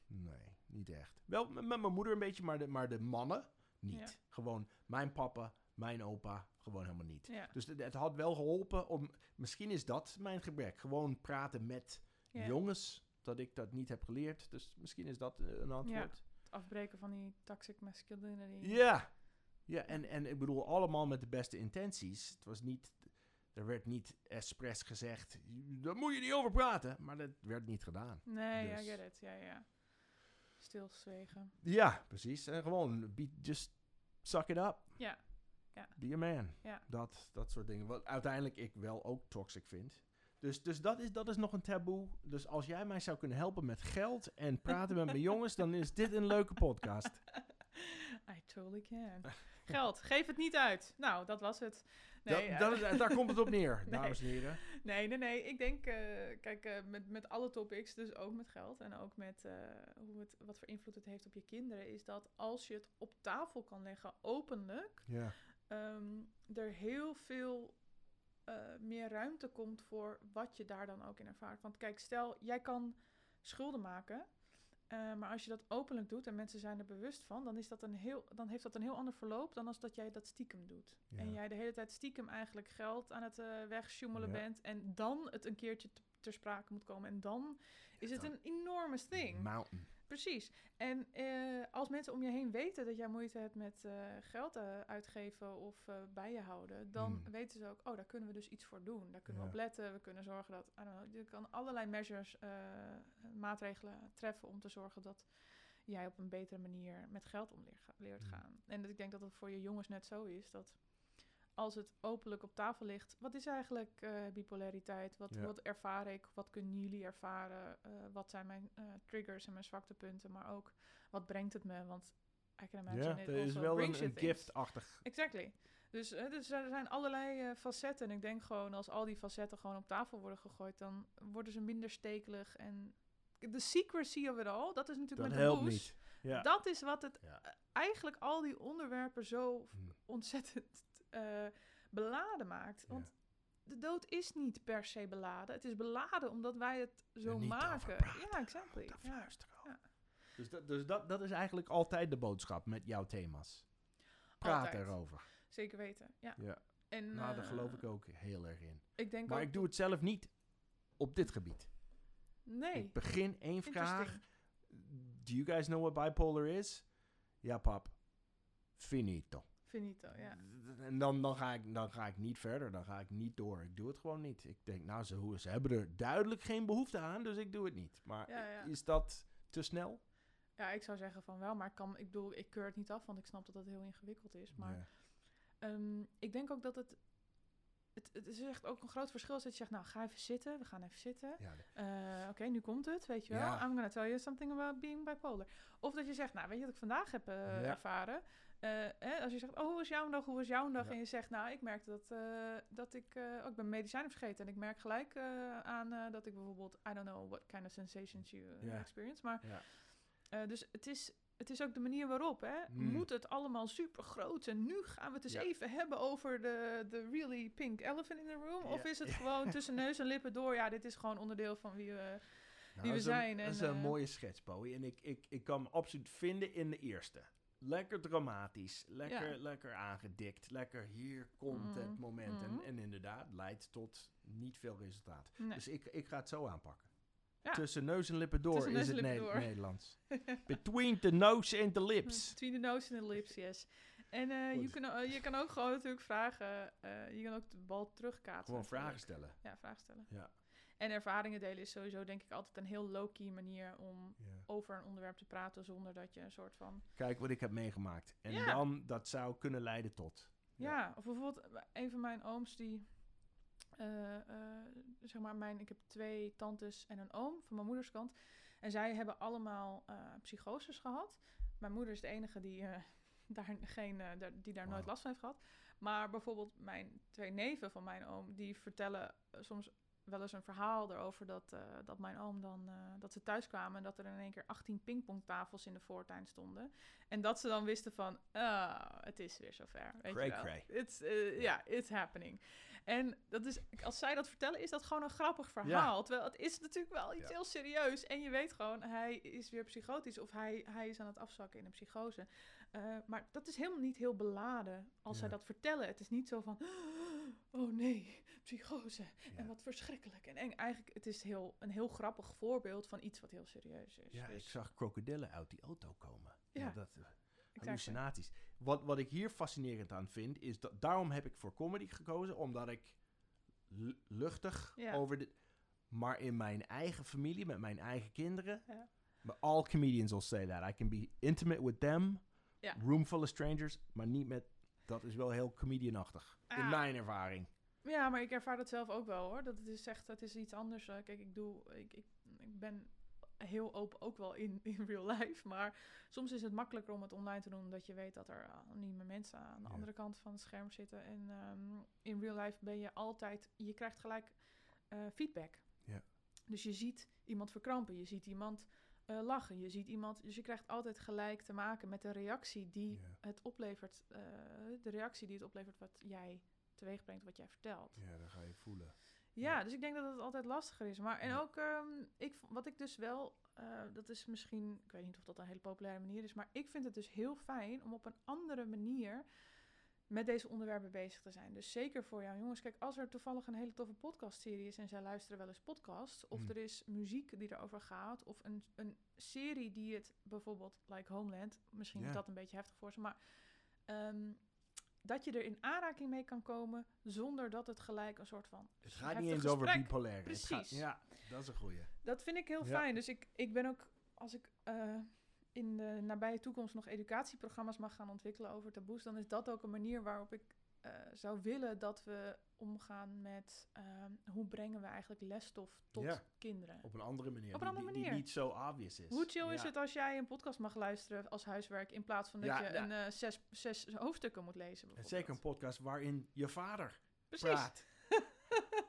nee, niet echt. Wel met met mijn moeder een beetje, maar de, maar de mannen niet. Ja. Gewoon mijn papa, mijn opa, gewoon helemaal niet. Ja. Dus het, het had wel geholpen om. Misschien is dat mijn gebrek. Gewoon praten met Ja. jongens. Dat ik dat niet heb geleerd. Dus misschien is dat eh, een antwoord. Het afbreken van die toxic masculinity. Ja. Ja, en, en ik bedoel, allemaal met de beste intenties. Het was niet, er werd niet expres gezegd, daar moet je niet over praten. Maar dat werd niet gedaan. Nee, Dus. I get it. Ja, ja. Stilzwegen. Ja, precies. En gewoon, be, just suck it up. Ja. Be a man. Ja. Dat, dat soort dingen. Wat uiteindelijk ik wel ook toxic vind. Dus, dus dat, is, dat is nog een taboe. Dus als jij mij zou kunnen helpen met geld en praten met mijn [LAUGHS] jongens, dan is dit een leuke podcast. [LAUGHS] I totally can. Geld, geef het niet uit. Nou, dat was het. Nee, dat, eh, dat is- daar komt het op neer, [LAUGHS] Nee. dames en heren. nee, nee, nee. Ik denk, eh, kijk, eh, met, met alle topics, dus ook met geld en ook met hoe het, wat voor invloed het heeft op je kinderen, is dat als je het op tafel kan leggen, openlijk, Ja. ehm, er heel veel meer ruimte komt voor wat je daar dan ook in ervaart. Want kijk, stel, jij kan schulden maken. Eh, maar als je dat openlijk doet en mensen zijn er bewust van, dan, is dat een heel, dan heeft dat een heel ander verloop dan als dat jij dat stiekem doet. Ja. En jij de hele tijd stiekem eigenlijk geld aan het wegsjoemelen Ja. bent. En dan het een keertje te- ter sprake moet komen. En dan is het dan- een enorme thing. Mountain. Precies. En eh, als mensen om je heen weten dat jij moeite hebt met eh, geld eh, uitgeven of bij je houden, dan Mm. weten ze ook, oh, daar kunnen we dus iets voor doen. Daar kunnen we op letten. We kunnen zorgen dat, know, je kan allerlei measures, maatregelen treffen om te zorgen dat jij op een betere manier met geld om leert, ga- leert Mm. gaan. En dat ik denk dat het voor je jongens net zo is dat als het openlijk op tafel ligt, wat is eigenlijk eh, bipolariteit? Wat, Ja. wat ervaar ik? Wat kunnen jullie ervaren? Eh, wat zijn mijn eh, triggers en mijn zwaktepunten? Maar ook, wat brengt het me? Want I can imagine Ja, er is wel een, een gift-achtig. Exactly. Dus, dus er zijn allerlei facetten. En ik denk gewoon, als al die facetten gewoon op tafel worden gegooid, dan worden ze minder stekelig. En de secrecy of it all, dat is natuurlijk Dat met de. Ja. Dat is wat het Ja. eigenlijk al die onderwerpen zo Hm. ontzettend eh, beladen maakt. Want de dood is niet per se beladen. Het is beladen omdat wij het zo maken. Ja, exactly. Ja. Ja. Dus, dat, dus dat, dat is eigenlijk altijd de boodschap met jouw thema's. Praat Altijd. erover. Zeker weten. Ja. Ja. En, Nou, daar eh, geloof ik ook heel erg in. Ik denk Maar ook ik doe het zelf niet op dit gebied. Nee. Ik begin één vraag. Do you guys know what bipolar is? Ja, pap. Finito. Finito, ja. En dan, dan, ga ik, dan ga ik niet verder. Dan ga ik niet door. Ik doe het gewoon niet. Ik denk, nou, ze, ze hebben er duidelijk geen behoefte aan, dus ik doe het niet. Maar Ja, ja. is dat te snel? Ja, ik zou zeggen van wel, maar ik, kan, ik bedoel, ik keur het niet af, want ik snap dat dat heel ingewikkeld is. Maar Ja. ehm, ik denk ook dat het, het, het is echt ook een groot verschil als dat je zegt, nou, ga even zitten, we gaan even zitten. Ja, Eh, Oké, nu komt het, weet je wel. Ja. I'm gonna tell you something about being bipolar. Of dat je zegt, nou, weet je wat ik vandaag heb eh, Ja. ervaren? Eh, hè, als je zegt, oh, hoe was jouw dag, hoe was jouw dag? Ja. En je zegt, nou, ik merk dat, eh, dat ik, eh, oh, ik ben medicijnen vergeten. En ik merk gelijk eh, aan eh, dat ik bijvoorbeeld, I don't know what kind of sensations you eh, Ja. experience. Maar, Ja. eh, dus het is, het is ook de manier waarop, hè. Mm. Moet het allemaal super groot en nu gaan we het eens Ja. even hebben over de, de really pink elephant in the room? Of is het gewoon [LAUGHS] tussen neus en lippen door, ja, dit is gewoon onderdeel van wie we... Nou, we dat een- zijn Dat en, is een eh, mooie schets, Bowie. En ik, ik, ik kan me absoluut vinden in de eerste. Lekker dramatisch, lekker, Ja. lekker aangedikt, lekker hier komt het Mhm, moment. mhm. En, en inderdaad, leidt tot niet veel resultaat. Nee. Dus ik, ik ga het zo aanpakken. Ja. Tussen neus en lippen door Tussen is het en lippen Ne- door. Nederlands. [LAUGHS] Between the nose and the lips. [LAUGHS] Between the nose and the lips, yes. En eh, je, kan, o- je kan ook gewoon natuurlijk vragen, eh, je kan ook de bal terugkaatsen. Gewoon vragen stellen. Ja, vragen stellen. Ja. En ervaringen delen is sowieso denk ik altijd een heel low-key manier om over een onderwerp te praten zonder dat je een soort van... Kijk wat ik heb meegemaakt. En Ja. dan, dat zou kunnen leiden tot. Ja, Ja. of bijvoorbeeld eh, een van mijn ooms die... eh, eh, zeg maar, mijn, ik heb twee tantes en een oom van mijn moeders kant. En zij hebben allemaal eh psychoses gehad. Mijn moeder is de enige die, [LAUGHS] daar, geen, daar, die daar nooit last van heeft gehad. Maar bijvoorbeeld mijn twee neven van mijn oom, die vertellen soms wel eens een verhaal erover dat, eh, dat mijn oom dan, eh, dat ze thuis kwamen en dat er in één keer 18 pingpongtafels in de voortuin stonden. En dat ze dan wisten van, ah, het is weer zover. Weet Cray je wel. cray. It's, eh, ja, it's happening. En dat is, als zij dat vertellen, is dat gewoon een grappig verhaal. Terwijl het is natuurlijk wel iets Ja. heel serieus. En je weet gewoon, hij is weer psychotisch of hij, hij is aan het afzakken in een psychose. Maar dat is helemaal niet heel beladen als zij dat vertellen. Het is niet zo van, oh nee, psychose. Ja. En wat verschrikkelijk en eng. Eigenlijk, het is heel, een heel grappig voorbeeld van iets wat heel serieus is. Ja, ik Dus, zag krokodillen uit die auto komen. Ja, Ja, dat, eh, exactly. hallucinaties. Wat, wat ik hier fascinerend aan vind, is dat daarom heb ik voor comedy gekozen, omdat ik lu- luchtig Ja. over de. Maar in mijn eigen familie, met mijn eigen kinderen. Ja. But all comedians will say that. I can be intimate with them. Ja. Room full of strangers. Maar niet met. Dat is wel heel comedianachtig. In Ah. mijn ervaring. Ja, maar ik ervaar dat zelf ook wel hoor. Dat het is echt, het is iets anders. eh, kijk, ik doe, ik, ik, ik ben heel open ook wel in, [LAUGHS] in real life. Maar soms is het makkelijker om het online te doen, omdat je weet dat er anonieme mensen aan de Ja. andere kant van het scherm zitten. En ehm, in real life ben je altijd, je krijgt gelijk eh, feedback. Ja. Dus je ziet iemand verkrampen, je ziet iemand eh, lachen, je ziet iemand, dus je krijgt altijd gelijk te maken met de reactie die het oplevert, eh, de reactie die het oplevert wat jij teweeg brengt, wat jij vertelt. Ja, dat ga je voelen. Ja, Ja. dus ik denk dat het altijd lastiger is. Maar en Ja. ook, ehm, ik, wat ik dus wel, eh, dat is misschien, ik weet niet of dat een hele populaire manier is, maar ik vind het dus heel fijn om op een andere manier met deze onderwerpen bezig te zijn. Dus zeker voor jou jongens. Kijk, als er toevallig een hele toffe podcastserie is en zij luisteren wel eens podcasts, of Mm. er is muziek die erover gaat, of een, een serie die het bijvoorbeeld, like Homeland, misschien Ja. is dat een beetje heftig voor ze, maar ehm, dat je er in aanraking mee kan komen zonder dat het gelijk een soort van Het gaat niet eens over bipolair. Het gaat- Precies. ja, dat is een goeie. Dat vind ik heel Ja. fijn. Dus ik, ik ben ook, als ik eh, in de nabije toekomst nog educatieprogramma's mag gaan ontwikkelen over taboes, dan is dat ook een manier waarop ik eh, zou willen dat we omgaan met ehm, hoe brengen we eigenlijk lesstof tot Ja. kinderen. Op een andere manier. Op een andere die- die manier. niet zo obvious is. Hoe chill is het als jij een podcast mag luisteren als huiswerk in plaats van dat Ja, je ja. een eh, zes, zes hoofdstukken moet lezen? En zeker een podcast waarin je vader Precies. praat. [LAUGHS]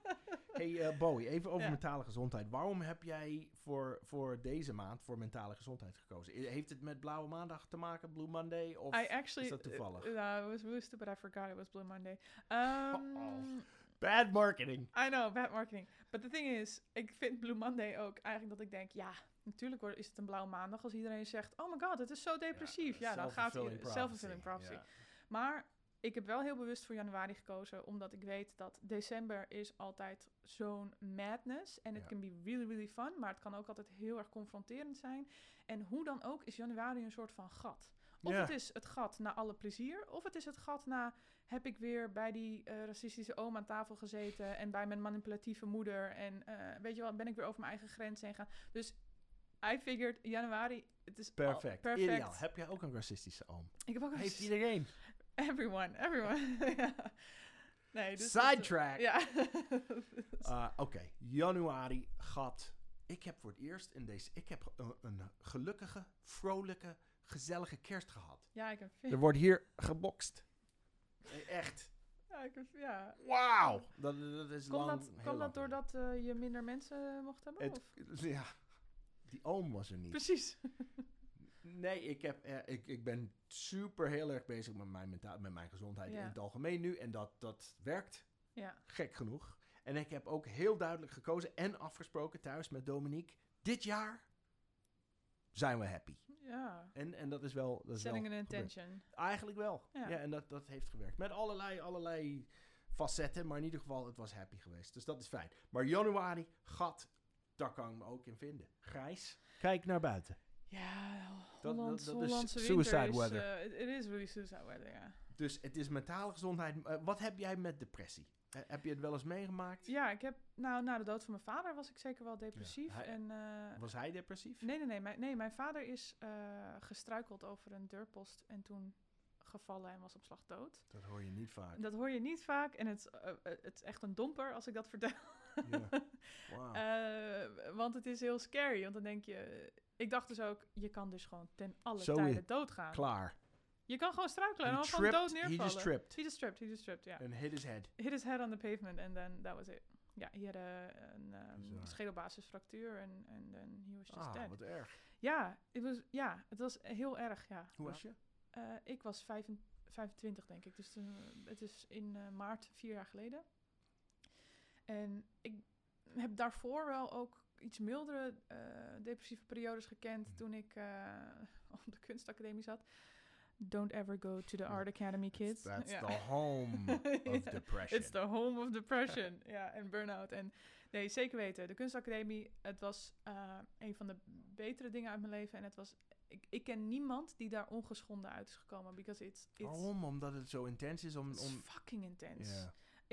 hey eh, Bowie, even over Ja. mentale gezondheid. Waarom heb jij voor, voor deze maand voor mentale gezondheid gekozen? Heeft het met Blauwe Maandag te maken, Blue Monday? Of I actually, is dat toevallig? Uh, uh, it was really stupid. I forgot it was Blue Monday. Um, bad marketing? I know, bad marketing. But the thing is, ik vind Blue Monday ook eigenlijk dat ik denk, ja, natuurlijk is het een blauwe maandag als iedereen zegt, oh my god, het is zo depressief. Ja, dan gaat het self-fulfilling prophecy. Ja. Maar ik heb wel heel bewust voor januari gekozen, omdat ik weet dat december is altijd zo'n madness. En het Ja. can be really, really fun, maar het kan ook altijd heel erg confronterend zijn. En hoe dan ook is januari een soort van gat. Of Ja. het is het gat naar alle plezier, of het is het gat naar heb ik weer bij die eh, racistische oom aan tafel gezeten en bij mijn manipulatieve moeder en eh, weet je wel, ben ik weer over mijn eigen grens heen gaan. Dus I figured januari, het is Perfect. perfect. Ideaal. Heb jij ook een racistische oom? Ik heb ook een Heeft iedereen. Everyone, everyone. [LAUGHS] ja. Nee, dus Sidetrack. Ja. Uh, [LAUGHS] Oké, januari, gat. Ik heb voor het eerst in deze... Ik heb een, een gelukkige, vrolijke, gezellige kerst gehad. ja, ik heb Er wordt hier gebokst. Eh, Echt. Ja, ik heb, ja. Wauw. Dat, dat is Komt lang, dat, lang dat doordat eh, je minder mensen mocht hebben? Het, of? ja, die oom was er niet. Precies. [LAUGHS] Nee, ik, heb, eh, ik, ik ben super heel erg bezig met mijn, mentaal, met mijn gezondheid Ja. in het algemeen nu. En dat, dat werkt, Ja. gek genoeg. En ik heb ook heel duidelijk gekozen en afgesproken thuis met Dominique. Dit jaar zijn we happy. Ja. En, en dat is wel... Dat is Setting wel an gebeurd. intention. Eigenlijk wel. Ja, Ja. en dat, dat heeft gewerkt. Met allerlei, allerlei facetten, maar in ieder geval, het was happy geweest. Dus dat is fijn. Maar januari, gat, daar kan ik me ook in vinden. Grijs, kijk naar buiten. Ja, dat- Hollands, dat is suicide is, weather. eh, it is really suicide weather, ja. Dus het is mentale gezondheid. Eh, wat heb jij met depressie? Heb je het wel eens meegemaakt? Ja, ik heb, nou, na de dood van mijn vader was ik zeker wel depressief. hij- en, eh, Was hij depressief? nee, nee, nee, mijn, nee, mijn vader is gestruikeld over een deurpost en toen gevallen en was op slag dood. Dat hoor je niet vaak. Dat hoor je niet vaak en het, het is echt een domper als ik dat vertel. Ja. [LAUGHS] Wauw. Eh, want het is heel scary, want dan denk je... Ik dacht dus ook, je kan dus gewoon ten alle Zo tijde is- doodgaan. Klaar. Je kan gewoon struikelen en dan gewoon dood tripped, he neervallen. just tripped. He just tripped, he just tripped, ja. And hit his head. Hit his head on the pavement and then that was it. Ja, hij had eh, een um, Bizar. schedelbasisfractuur en en then he was just Ah, dead. wat erg. Ja, het was, ja, het was heel erg, ja. Hoe was je? Eh, ik was vijfen- 25, denk ik. Dus eh, het is in eh, maart vier jaar geleden. En ik heb daarvoor wel ook iets mildere eh, depressieve periodes gekend Mhm. toen ik eh, [LAUGHS] op de kunstacademie zat. Don't ever go to the. Art [LAUGHS] Academy, kids. That's the home [LAUGHS] of depression. It's the home of depression. ja, en burn-out. En nee, zeker weten. De kunstacademie, het was eh, een van de betere dingen uit mijn leven. En het was, ik, ik ken niemand die daar ongeschonden uit is gekomen. Because it's, it's, Waarom? Omdat het zo intens is om... it's om fucking intens.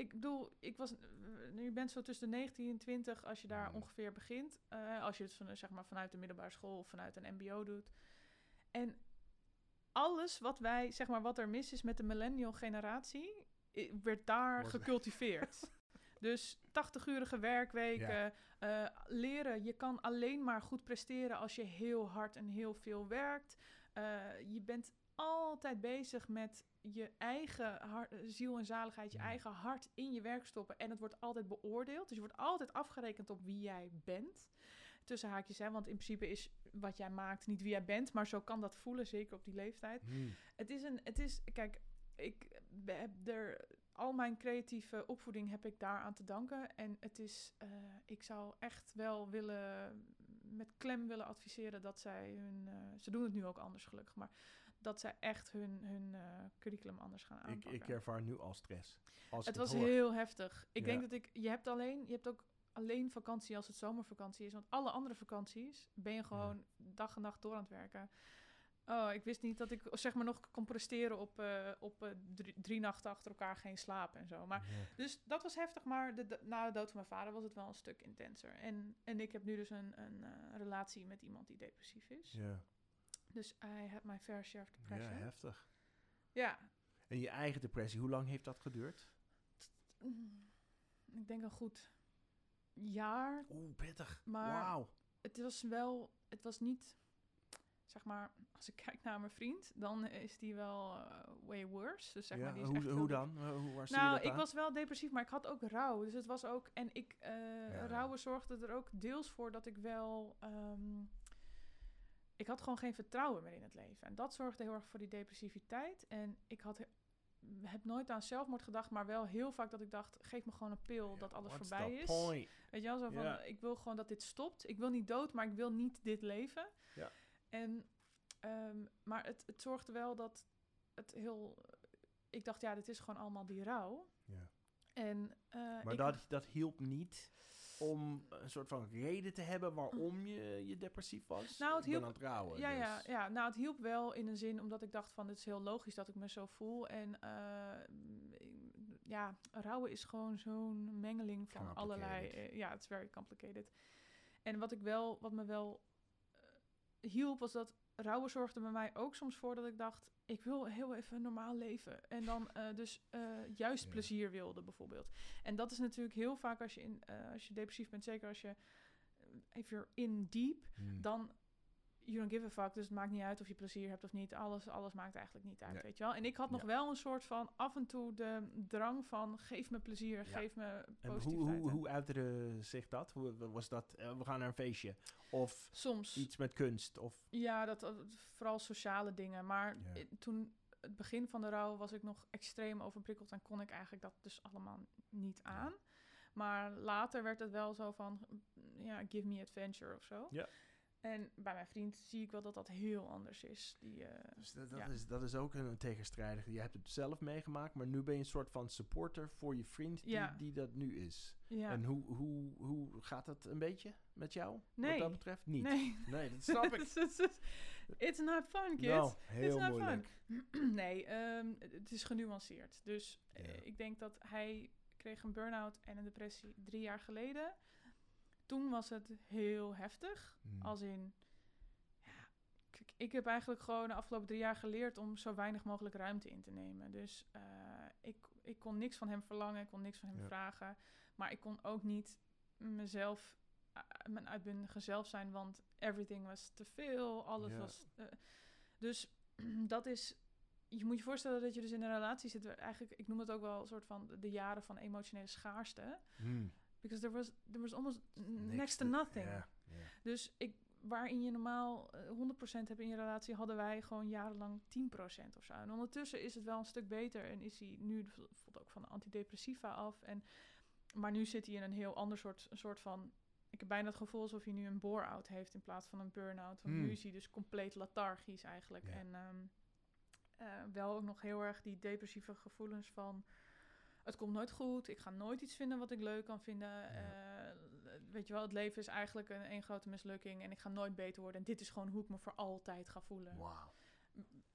Ik bedoel, ik was, eh, je bent zo tussen de 19 en 20 als je daar Mm. ongeveer begint. Eh, als je het van, zeg maar, vanuit de middelbare school of vanuit een mbo doet. En alles wat wij, zeg maar, wat er mis is met de millennial generatie, werd daar gecultiveerd. [LAUGHS] dus 80-urige werkweken, eh, leren. Je kan alleen maar goed presteren als je heel hard en heel veel werkt. Eh, je bent altijd bezig met je eigen har- ziel en zaligheid, je Mm. eigen hart in je werk stoppen. En het wordt altijd beoordeeld. Dus je wordt altijd afgerekend op wie jij bent. Tussen haakjes, hè, want in principe is wat jij maakt niet wie jij bent. Maar zo kan dat voelen, zeker op die leeftijd. Hmm. Het is een, het is, kijk, ik heb er, al mijn creatieve opvoeding heb ik daaraan te danken. En het is, eh, ik zou echt wel willen, met klem willen adviseren dat zij hun, eh, ze doen het nu ook anders gelukkig, maar dat zij echt hun, hun eh, curriculum anders gaan Ik, aanpakken. ik ervaar nu al stress. Als het ik was heel heftig. Ik Ja. denk dat ik, je hebt alleen, je hebt ook alleen vakantie als het zomervakantie is, want alle andere vakanties ben je gewoon dag en nacht door aan het werken. Oh, ik wist niet dat ik zeg maar nog kon presteren op, eh, op eh, drie, drie nachten achter elkaar geen slaap en zo. Maar, Ja. dus dat was heftig, maar de, de- na de dood van mijn vader was het wel een stuk intenser. En, en ik heb nu dus een, een relatie met iemand die depressief is. Ja. Dus I had my fair share of depression. Ja, heftig. ja. En je eigen depressie, hoe lang heeft dat geduurd? Mm, Ik denk een goed jaar. Oeh, pittig. Maar- Wauw. Het was wel, het was niet, zeg maar, als ik [LAUGHS] kijk naar mijn vriend, dan is die wel eh, way worse. Dus zeg Ja, maar, die is hoe, echt hoe dan? Hoe, waar Nou, ik aan? was wel depressief, maar ik had ook rouw. Dus het was ook. En ik. eh Ja. Rouwen zorgde er ook deels voor dat ik wel. ehm, ik had gewoon geen vertrouwen meer in het leven. En dat zorgde heel erg voor die depressiviteit. En ik had. he- heb nooit aan zelfmoord gedacht, maar wel heel vaak dat ik dacht: geef me gewoon een pil dat alles voorbij is. point? Weet je wel, zo van, ik wil gewoon dat dit stopt. Ik wil niet dood, maar ik wil niet dit leven. En, ehm, maar het, het zorgde wel dat het heel... Ik dacht, ja, dit is gewoon allemaal die rouw. En, eh, Maar ik, dat, dat hielp niet om een soort van reden te hebben waarom je, je depressief was? Nou, het hielp- aan het rouwen, Ja, ja, dus. ja, nou, het hielp wel in een zin, omdat ik dacht van, het is heel logisch dat ik me zo voel. En eh, ja, rouwen is gewoon zo'n mengeling van allerlei... Eh, ja, het is very complicated. En wat ik wel, wat me wel eh, hielp, was dat rouwen zorgde bij mij ook soms voor dat ik dacht, ik wil heel even een normaal leven. En dan eh, dus eh, juist Ja. plezier wilde, bijvoorbeeld. En dat is natuurlijk heel vaak als je, in, eh, als je depressief bent, zeker als je, if you're in deep, Hmm. dan you don't give a fuck. Dus het maakt niet uit of je plezier hebt of niet. Alles, alles maakt eigenlijk niet uit, Nee. weet je wel. En ik had nog Ja. wel een soort van af en toe de drang van geef me plezier, Ja. geef me En hoe, positiviteit. hoe, hoe uitte zich dat? Hoe was dat? eh, we gaan naar een feestje. Of Soms, iets met kunst. Of, ja, dat, vooral sociale dingen. Maar Ja. i- toen, het begin van de rouw, was ik nog extreem overprikkeld en kon ik eigenlijk dat dus allemaal niet aan. Maar later werd het wel zo van, ja, give me adventure of zo. Ja. En bij mijn vriend zie ik wel dat dat heel anders is. Die, eh, dus dat, dat, Ja. is, dat is ook een, tegenstrijdige. Je hebt het zelf meegemaakt, maar nu ben je een soort van supporter voor je vriend die, Ja. die dat nu is. ja. En hoe, hoe, hoe gaat dat een beetje met jou? Wat dat betreft niet. Nee. Nee, dat snap ik. [LAUGHS] It's- it's- It's not fun, kids. It's heel not moeilijk. fun. [CLEARS THROAT] nee, ehm, het is genuanceerd. Dus eh, ik denk dat hij kreeg een burn-out en een depressie drie jaar geleden. Toen was het heel heftig. Hmm. Als in, ja, kijk, ik heb eigenlijk gewoon de afgelopen drie jaar geleerd om zo weinig mogelijk ruimte in te nemen. Dus eh, ik, ik kon niks van hem verlangen, ik kon niks van hem Ja. vragen. Maar ik kon ook niet mezelf, eh, mijn uitbundige zelf zijn, want everything was te veel, alles Ja. was... eh, dus [CLEARS THROAT] dat is... Je moet je voorstellen dat je dus in een relatie zit. Eigenlijk, ik noem het ook wel een soort van de jaren van emotionele schaarste. Hmm. Because there was, there was almost next to nothing. Dus ik, waarin je normaal eh, 100% hebt in je relatie, hadden wij gewoon jarenlang 10% of zo. En ondertussen is het wel een stuk beter en is hij nu bijvoorbeeld ook van de antidepressiva af. En, maar nu zit hij in een heel ander soort, een soort van. Ik heb bijna het gevoel alsof hij nu een bore-out heeft in plaats van een burn-out. Want Hmm. nu is hij dus compleet lethargisch eigenlijk. En ehm, eh, wel ook nog heel erg die depressieve gevoelens van het komt nooit goed. Ik ga nooit iets vinden wat ik leuk kan vinden. Eh, weet je wel, het leven is eigenlijk een één grote mislukking en ik ga nooit beter worden. En dit is gewoon hoe ik me voor altijd ga voelen. Wauw.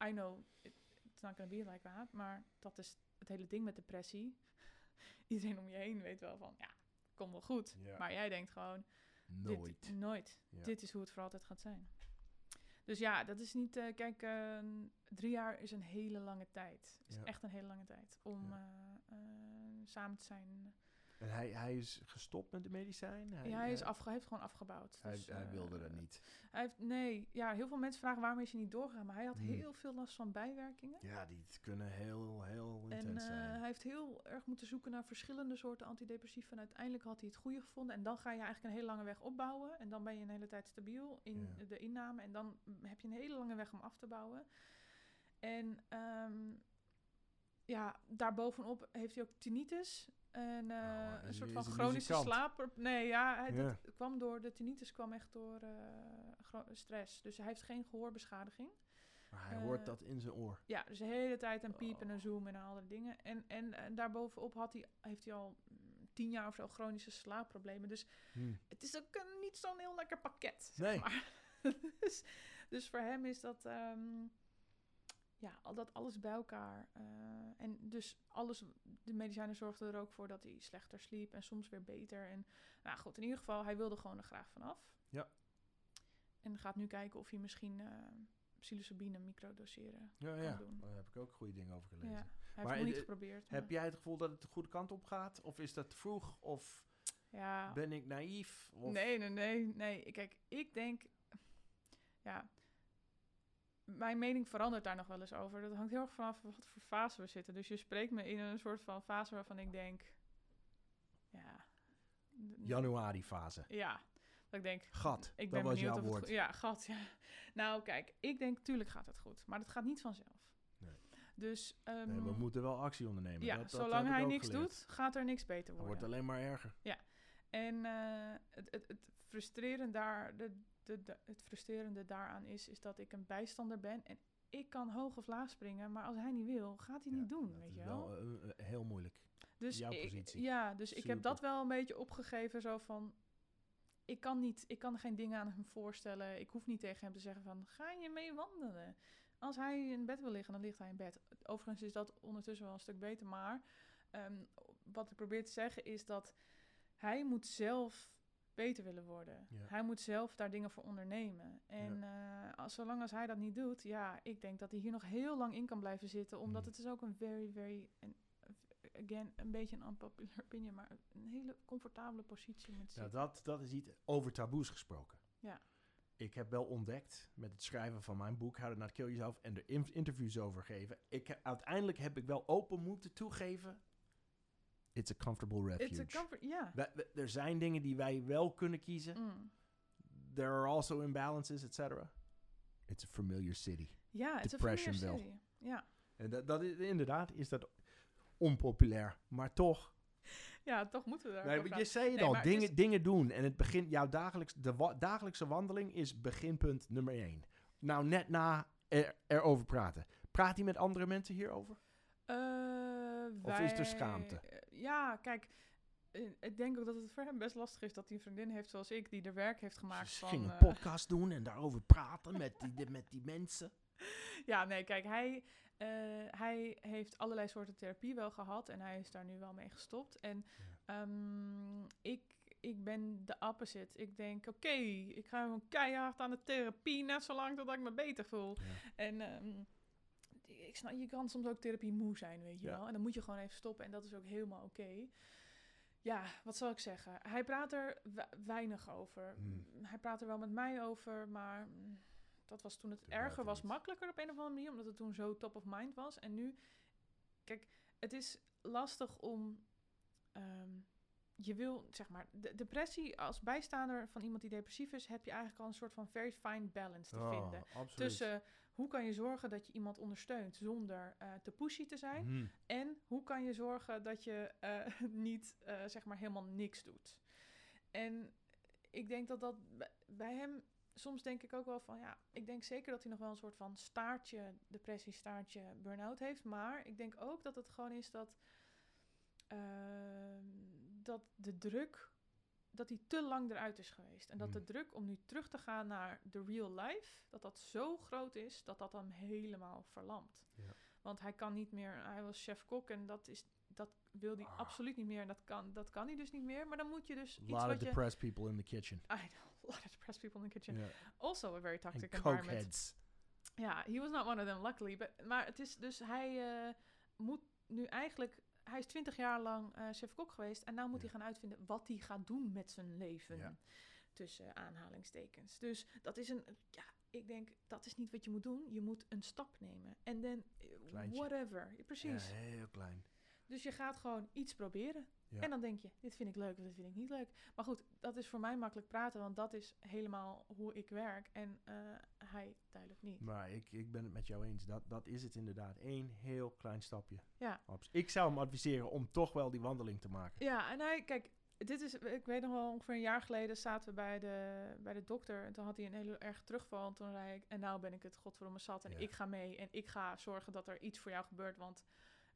I know, it- it's not gonna be like that. Maar dat is het hele ding met depressie. [LAUGHS] Iedereen om je heen weet wel van, ja, komt wel goed. Ja. Maar jij denkt gewoon, Nooit. dit, nooit. Ja. Dit is hoe het voor altijd gaat zijn. Dus ja, dat is niet... eh, kijk, eh, drie jaar is een hele lange tijd. is Ja. echt een hele lange tijd om Ja. eh, eh, samen te zijn. En hij, hij is gestopt met de medicijnen? ja, hij, is eh, afge, hij heeft gewoon afgebouwd. Hij, Dus, hij eh, wilde dat niet. Hij heeft, nee, ja, heel veel mensen vragen waarom is hij niet doorgegaan. Maar hij had Hmm. heel veel last van bijwerkingen. Ja, die kunnen heel, heel En intens eh, zijn. hij heeft heel erg moeten zoeken naar verschillende soorten antidepressiva. En uiteindelijk had hij het goede gevonden. En dan ga je eigenlijk een hele lange weg opbouwen. En dan ben je een hele tijd stabiel in Ja. de inname. En dan heb je een hele lange weg om af te bouwen. En ehm, ja, daarbovenop heeft hij ook tinnitus. En eh, Oh, is een soort van chronische muzikant? slaap. Nee, ja, hij, Ja. dat kwam door, de tinnitus kwam echt door eh, stress. Dus hij heeft geen gehoorbeschadiging. Maar hij hoort eh, dat in zijn oor. Ja, dus de hele tijd een piep en Oh. een zoom en alle dingen. En, en, en daarbovenop had hij, heeft hij al mm, tien jaar of zo chronische slaapproblemen. Dus Hm. het is ook een, niet zo'n heel lekker pakket, zeg Nee. maar. [LAUGHS] dus, dus voor hem is dat, ehm, ja, al dat alles bij elkaar. eh, en dus alles, de medicijnen zorgden er ook voor dat hij slechter sliep en soms weer beter. En nou goed, in ieder geval, hij wilde gewoon er graag vanaf. Ja. En gaat nu kijken of hij misschien eh psilocybine microdoseren Ja, kan ja. doen. Daar heb ik ook goede dingen over gelezen. Ja. Hij Maar heeft het nog niet geprobeerd. Heb jij het gevoel dat het de goede kant op gaat? Of is dat te vroeg? Of ja. ben ik naïef? Of... Nee, nee, nee, nee. Kijk, ik denk, ja, mijn mening verandert daar nog wel eens over. Dat hangt heel erg vanaf wat voor fase we zitten. Dus je spreekt me in een soort van fase waarvan ik denk, ja, n- Januari fase. ja, dat ik denk, Gat, ik dat ben was benieuwd jouw of het woord. ja, gat, ja. [LAUGHS] Nou, kijk, ik denk, tuurlijk gaat het goed, maar dat gaat niet vanzelf. Nee. Dus, ehm, Nee, we moeten wel actie ondernemen. ja, dat, dat zolang hij niks geleerd. doet, gaat er niks beter Het worden. wordt alleen maar erger. En eh, het, het, het, frustrerende daar, de, de, de- het frustrerende daaraan is, is dat ik een bijstander ben en ik kan hoog of laag springen, maar als hij niet wil, gaat hij Ja, niet doen, weet je wel. wel eh, eh, heel moeilijk. dus jouw ik, positie. ja, dus ik heb dat wel een beetje opgegeven, zo van, ik kan niet, ik kan geen dingen aan hem voorstellen. Ik hoef niet tegen hem te zeggen van, ga je mee wandelen? Als hij in bed wil liggen, dan ligt hij in bed. Overigens is dat ondertussen wel een stuk beter, maar ehm, wat ik probeer te zeggen is dat hij moet zelf beter willen worden. Ja. Hij moet zelf daar dingen voor ondernemen. En eh, als, zolang als hij dat niet doet, ja, ik denk dat hij hier nog heel lang in kan blijven zitten, omdat Mm. het is ook een very, very, en again, een beetje een unpopular opinion, maar een hele comfortabele positie met Nou, zitten. dat, dat is iets over taboes gesproken. Ja. Ik heb wel ontdekt met het schrijven van mijn boek How to Not Kill Yourself en er in- interviews over geven. Ik, uiteindelijk heb ik wel open moeten toegeven. It's a comfortable refuge. It's a comfort, er zijn dingen die wij wel kunnen kiezen. Mm. There are also imbalances, et cetera. It's a familiar city. Ja, het is een familiar city. Ja. En dat, dat is, inderdaad is dat onpopulair. Maar toch, [LAUGHS] ja, toch moeten we daar Nee, maar je zei het Nee, al, dingen, is- dingen doen. En het begint, jouw dagelijks, de wa- dagelijkse wandeling is beginpunt nummer één. Nou, net na er, erover praten. Praat hij met andere mensen hierover? Eh, Of is er schaamte? Ja, kijk, eh, ik denk ook dat het voor hem best lastig is dat hij een vriendin heeft zoals ik, die er werk heeft gemaakt Ze van... ging een eh, podcast doen en daarover praten met die, de- met die mensen. [LAUGHS] ja, nee, kijk, hij, eh, hij heeft allerlei soorten therapie wel gehad en hij is daar nu wel mee gestopt. En ehm, ik, ik ben de opposite. Ik denk, oké, ik ga gewoon keihard aan de therapie, net zolang totdat ik me beter voel. Ja. En ehm, ik snap, je kan soms ook therapie moe zijn, weet je Ja. wel. En dan moet je gewoon even stoppen en dat is ook helemaal oké. Ja, wat zal ik zeggen? Hij praat er we- weinig over. Hmm. Hij praat er wel met mij over, maar mm, dat was toen het erger was niet. makkelijker op een of andere manier, omdat het toen zo top of mind was. En nu, kijk, het is lastig om, ehm, je wil, zeg maar, de depressie als bijstaander van iemand die depressief is, heb je eigenlijk al een soort van very fine balance te vinden. Oh, absoluut. Tussen hoe kan je zorgen dat je iemand ondersteunt zonder eh, te pushy te zijn. Mhm. En hoe kan je zorgen dat je eh, [LAUGHS] niet eh, zeg maar helemaal niks doet. En ik denk dat dat bij- hem. Soms denk ik ook wel van ja, ik denk zeker dat hij nog wel een soort van staartje, depressie, staartje, burn-out heeft. Maar ik denk ook dat het gewoon is dat, ehm, dat de druk, dat hij te lang eruit is geweest. En dat de Hmm. druk om nu terug te gaan naar de real life, dat dat zo groot is dat dat hem helemaal verlamt. Ja. Want hij kan niet meer, hij was chef-kok en dat, is, dat wil hij Ah. absoluut niet meer. En dat kan, dat kan hij dus niet meer. Maar dan moet je dus A iets lot of je... depressed people in the kitchen. I know, [LAUGHS] a lot of depressed people in the kitchen. Also a very toxic environment. cokeheads. Ja, he was not one of them, luckily. But, maar het is dus, hij eh, moet nu eigenlijk... Hij is twintig jaar lang eh chef-kok geweest. En nu moet Ja. hij gaan uitvinden wat hij gaat doen met zijn leven. Ja. Tussen aanhalingstekens. Dus dat is een... Ja, ik denk, dat is niet wat je moet doen. Je moet een stap nemen. En dan, eh, whatever. Precies. Ja, heel klein. Dus je gaat gewoon iets proberen. Ja. En dan denk je, dit vind ik leuk of dit vind ik niet leuk. Maar goed, dat is voor mij makkelijk praten, want dat is helemaal hoe ik werk. En eh, hij duidelijk niet. Maar ik, ik ben het met jou eens. Dat, dat is het inderdaad. Eén heel klein stapje. Ja. Ik zou hem adviseren om toch wel die wandeling te maken. Ja, en hij, kijk, dit is, ik weet nog wel, ongeveer een jaar geleden zaten we bij de, bij de dokter. En toen had hij een hele erg terugval. En toen zei ik, en nou ben ik het godverdomme zat. En Ja. ik ga mee. En ik ga zorgen dat er iets voor jou gebeurt. Want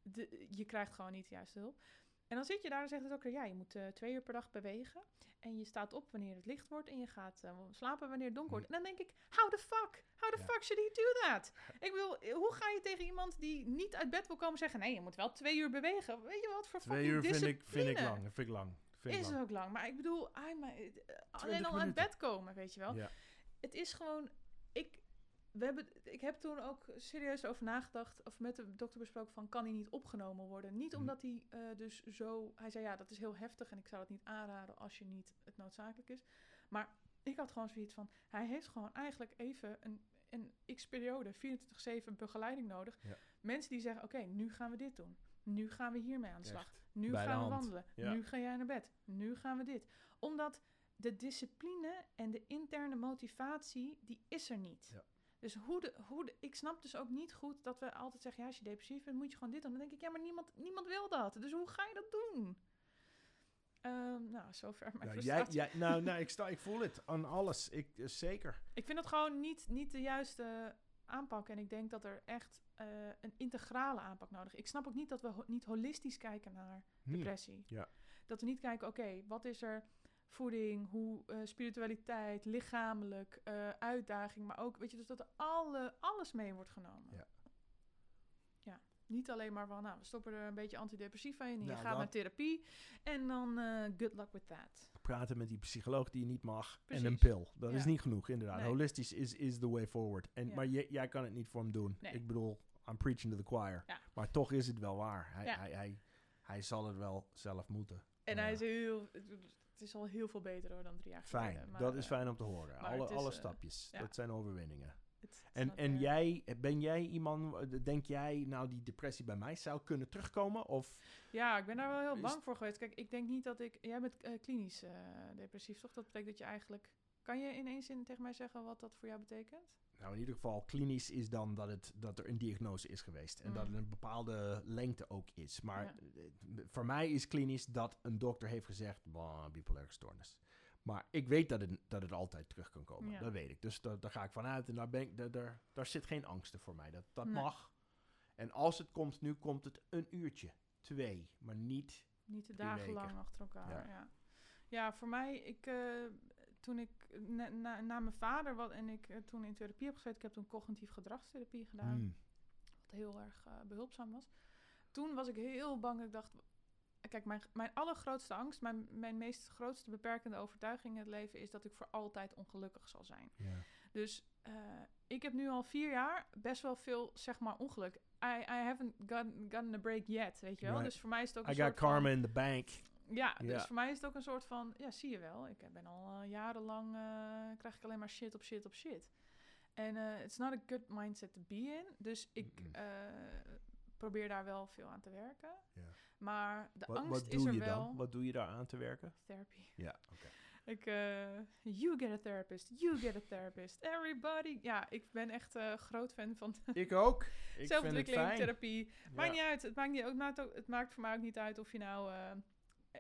de, je krijgt gewoon niet de juiste hulp. En dan zit je daar en zegt de dokter, ja, je moet eh, twee uur per dag bewegen. En je staat op wanneer het licht wordt. En je gaat eh, slapen wanneer het donker wordt. En dan denk ik, how the fuck? How the Ja. fuck should he do that? Ik bedoel, eh, hoe ga je tegen iemand die niet uit bed wil komen zeggen... Nee, je moet wel twee uur bewegen. Weet je wat voor Twee fucking uur vind ik, vind ik lang. Vind ik lang. Vind ik Is lang. ook lang. Maar ik bedoel, I'm, eh, alleen al uit bed komen, weet je wel. Ja. Het is gewoon... Ik, we hebben, ik heb toen ook serieus over nagedacht, of met de dokter besproken van, kan hij niet opgenomen worden? Niet Hm. omdat hij eh, dus zo, hij zei ja, dat is heel heftig en ik zou het niet aanraden als je niet het noodzakelijk is. Maar ik had gewoon zoiets van, hij heeft gewoon eigenlijk even een, een x-periode, 24-7 begeleiding nodig. Ja. Mensen die zeggen, oké, nu gaan we dit doen. Nu gaan we hiermee aan de slag. Echt. Nu Bij gaan we wandelen. Ja. Nu ga jij naar bed. Nu gaan we dit. Omdat de discipline en de interne motivatie, die is er niet. Ja. Dus hoe de, hoe de, ik snap dus ook niet goed dat we altijd zeggen, ja, als je depressief bent, moet je gewoon dit doen. Dan denk ik, ja, maar niemand, niemand wil dat. Dus hoe ga je dat doen? Ehm, nou, zover mijn Ja, jij, jij, nou, [LAUGHS] nou, ik, sta, ik voel het aan alles. Ik, eh, zeker. Ik vind dat gewoon niet, niet de juiste aanpak. En ik denk dat er echt eh, een integrale aanpak nodig is. Ik snap ook niet dat we ho- niet holistisch kijken naar Hm. depressie. Ja. Dat we niet kijken, oké, wat is er voeding, hoe eh, spiritualiteit, lichamelijk, eh, uitdaging, maar ook, weet je, dus dat er alle, alles mee wordt genomen. Ja. Ja, niet alleen maar van, nou, we stoppen er een beetje antidepressiva in je Nou, gaat dat- naar therapie en dan eh, good luck with that. Praten met die psycholoog die je niet mag en een pil. Dat is niet genoeg, inderdaad. Nee. Holistisch is, is the way forward. En, Ja. Maar jij- jij kan het niet voor hem doen. Nee. Ik bedoel, I'm preaching to the choir. Ja. Maar toch is het wel waar. Hij, hij, hij, hij zal het wel zelf moeten. En hij is heel, het is al heel veel beter hoor dan drie jaar Fijn, geleden. maar, dat is eh, fijn om te horen. Alle, is, alle eh, stapjes, ja. dat zijn overwinningen. het En, en jij, ben jij iemand, denk jij nou die depressie bij mij zou kunnen terugkomen? Of Ja, ik ben daar wel heel Is- bang voor geweest. Kijk, ik denk niet dat ik... Jij bent eh, klinisch eh, depressief, toch? Dat betekent dat je eigenlijk... Kan je in één zin tegen mij zeggen wat dat voor jou betekent? Nou, in ieder geval, klinisch is dan dat, het, dat er een diagnose is geweest. En dat Mm. er een bepaalde lengte ook is. Maar Ja. voor mij is klinisch dat een dokter heeft gezegd, "Bah, bipolaire stoornis. Maar ik weet dat het, dat het altijd terug kan komen. Ja. Dat weet ik. Dus da- daar ga ik vanuit. En daar, ben ik, daar, daar, daar zit geen angsten voor mij. Dat, dat Nee. mag. En als het komt, nu komt het een uurtje. Twee. Maar niet... Niet de Drie dagenlang weken. achter elkaar, Ja. ja. Ja, voor mij, ik... eh, toen ik na, na, na mijn vader wat, en ik eh, toen in therapie heb gezeten... Ik heb toen cognitief gedragstherapie gedaan. Hmm. wat heel erg eh, behulpzaam was. Toen was ik heel bang. Ik dacht, kijk, mijn, mijn allergrootste angst, mijn, mijn meest grootste beperkende overtuiging in het leven is dat ik voor altijd ongelukkig zal zijn. Dus eh, ik heb nu al vier jaar best wel veel, zeg maar, ongeluk. I, I haven't gotten, gotten a break yet, weet je wel. Right. Dus voor mij is het ook een I soort karma in the bank. Ja, dus Ja. voor mij is het ook een soort van, ja, zie je wel. Ik ben al eh, jarenlang, eh, krijg ik alleen maar shit op shit op shit. En eh it's not a good mindset to be in. Dus ik probeer daar wel veel aan te werken. Ja. Maar de Wat, angst wat is er je wel. dan? Wat doe je daar aan te werken? Therapy. Ja, oké. [LAUGHS] Ik, you get a therapist, you get a therapist, everybody. Ja, ik ben echt groot fan van Ik ook. Ik vind het zelfontwikkeling, fijn. therapie. Maakt Ja. niet uit. Het maakt, niet, ook, het maakt voor mij ook niet uit of je nou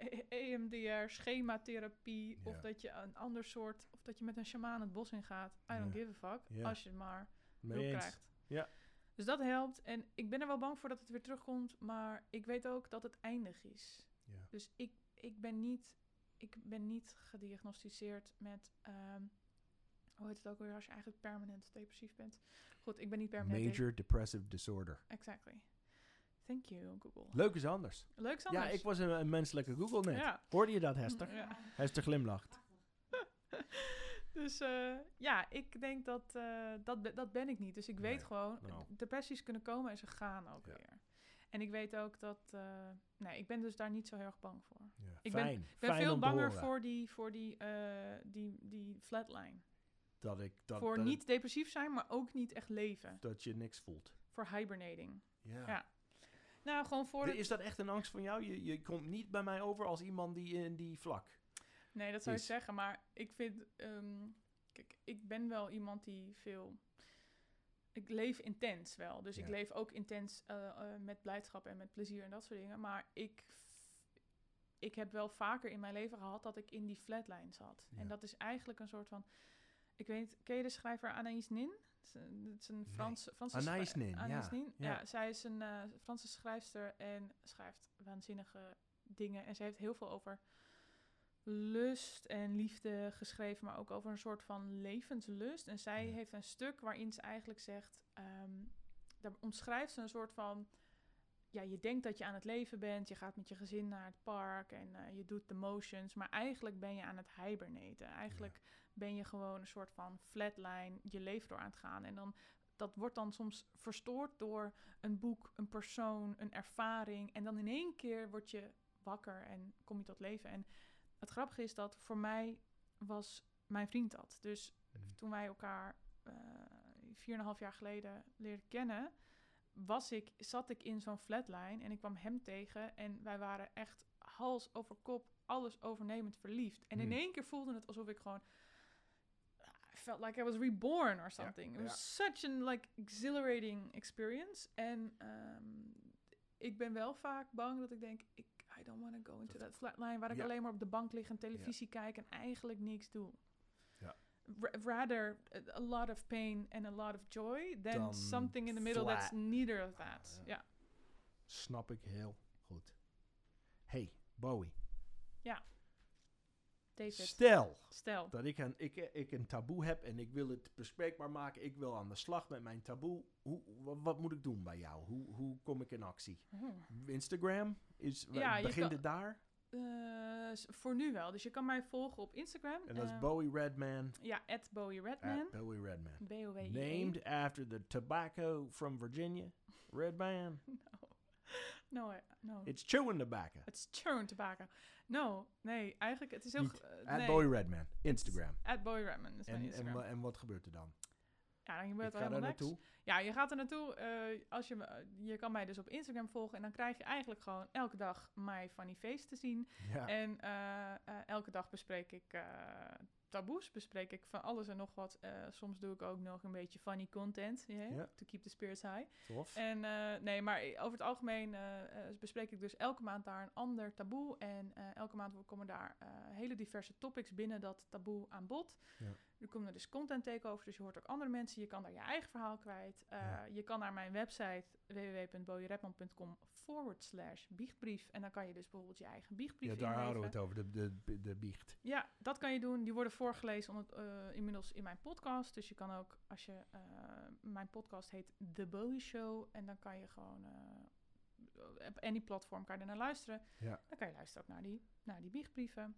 [LAUGHS] EMDR, schematherapie, of dat je een ander soort, of dat je met een shamaan het bos ingaat. I don't give a fuck. Als je maar hulp eens. krijgt. Ja. Dus dat helpt. En ik ben er wel bang voor dat het weer terugkomt, maar ik weet ook dat het eindig is. Ja. Dus ik, ik, ben, niet, ik ben niet gediagnosticeerd met, ehm, hoe heet het ook weer als je eigenlijk permanent depressief bent. Goed, ik ben niet permanent. Major depressive disorder. Exactly. Thank you, Google. Leuk is anders. Leuk is Ja, anders. ik was een, een menselijke Google net. Ja. Hoorde je dat, Hester? Ja. Hester glimlacht. [LAUGHS] Dus eh, ja, ik denk dat, eh, dat, be- dat ben ik niet. Dus ik weet Nee, gewoon, nou. depressies kunnen komen en ze gaan ook Ja. weer. En ik weet ook dat, eh, nee, ik ben dus daar niet zo heel erg bang voor. Ja. Ik ben- Fijn. Ik ben Fijn veel banger voor die, voor die, eh, die, die flatline. dat ik dat, voor dat, niet depressief zijn, maar ook niet echt leven. dat je niks voelt. Voor hibernating. Ja. Ja. Nou, gewoon voor... De- Is dat echt een angst van jou? Je, je komt niet bij mij over als iemand die in die vlak. Nee, dat zou ik is- zeggen, maar ik vind... ehm, kijk, ik ben wel iemand die veel... Ik leef intens wel. Dus ik leef ook intens eh, eh, met blijdschap en met plezier en dat soort dingen. Maar ik, ik heb wel vaker in mijn leven gehad dat ik in die flatline zat. Ja. En dat is eigenlijk een soort van... Ik weet, ken je de schrijver Anaïs Nin? Het is een. Frans, Franse schrij- Nin, Anaïs ja, Nin, ja. ja. Zij is een eh, Franse schrijfster en schrijft waanzinnige dingen. En ze heeft heel veel over lust en liefde geschreven, maar ook over een soort van levenslust. En zij Ja. heeft een stuk waarin ze eigenlijk zegt, ehm, daar omschrijft ze een soort van, ja, je denkt dat je aan het leven bent, je gaat met je gezin naar het park en eh, je doet de motions, maar eigenlijk ben je aan het hibernaten. Eigenlijk ben je gewoon een soort van flatline je leven door aan het gaan. En dan, dat wordt dan soms verstoord door een boek, een persoon, een ervaring. En dan in één keer word je wakker en kom je tot leven. En het grappige is dat voor mij was mijn vriend dat. Dus Mhm. toen wij elkaar eh, vier en een half jaar geleden leerden kennen, was ik, zat ik in zo'n flatline en ik kwam hem tegen en wij waren echt hals over kop, alles overnemend verliefd. En in Hmm. één keer voelde het alsof ik gewoon felt like I was reborn or something. It was such an like exhilarating experience. En ehm, ik ben wel vaak bang dat ik denk, ik, I don't want to go into that flatline waar ik Ja. alleen maar op de bank lig en televisie kijk en eigenlijk niks doe. Ja. Ra- rather a- lot of pain and a lot of joy than Dan something in the middle that's neither of that. Ja. Ja. Snap ik heel goed. Hey, Bowie. David, Stel stel. dat ik een, ik, ik een taboe heb en ik wil het bespreekbaar maken. Ik wil aan de slag met mijn taboe. Hoe, wa- wat, moet ik doen bij jou? Hoe, hoe kom ik in actie? Oh. Instagram? Is, Ja, begint het daar? Eh, voor nu wel. Dus je kan mij volgen op Instagram. En dat is Eh, Bowie Redman. Ja, at Bowie Redman. At Bowie Redman. B-O-W-I-E. Named after the tobacco from Virginia. Redman. [LAUGHS] No, I- no. It's chewing tobacco. It's churn tobacco. No, nee, eigenlijk, het is heel... Niet At nee. Bowie Redman. Instagram. At Bowie Redman is mijn En, en, Instagram. wa- en wat gebeurt er dan? ja, dan gebeurt er helemaal niks. naartoe. Ja, je gaat er naartoe. eh, als je, eh, je kan mij dus op Instagram volgen. En dan krijg je eigenlijk gewoon elke dag my funny face te zien. Ja. En eh, elke dag bespreek ik taboes. Bespreek ik van alles en nog wat. Soms doe ik ook nog een beetje funny content. yeah, Ja. To keep the spirits high. Tof. En nee, maar over het algemeen bespreek ik dus elke maand daar een ander taboe. En elke maand komen daar hele diverse topics binnen dat taboe aan bod. Ja. Er komen er dus content takeovers, dus je hoort ook andere mensen. Je kan daar je eigen verhaal kwijt. Eh, Ja. Je kan naar mijn website www.bojeredman.com forward slash biechtbrief. En dan kan je dus bijvoorbeeld je eigen biechtbrief Ja, daar houden we het over, de, de, de biecht. Ja, dat kan je doen. Die worden voorgelezen onder, eh, inmiddels in mijn podcast. Dus je kan ook, als je... eh, mijn podcast heet The Bowie Show. En dan kan je gewoon... op any platform kan je er naar luisteren. Ja. Dan kan je luisteren ook naar die, naar die biechtbrieven.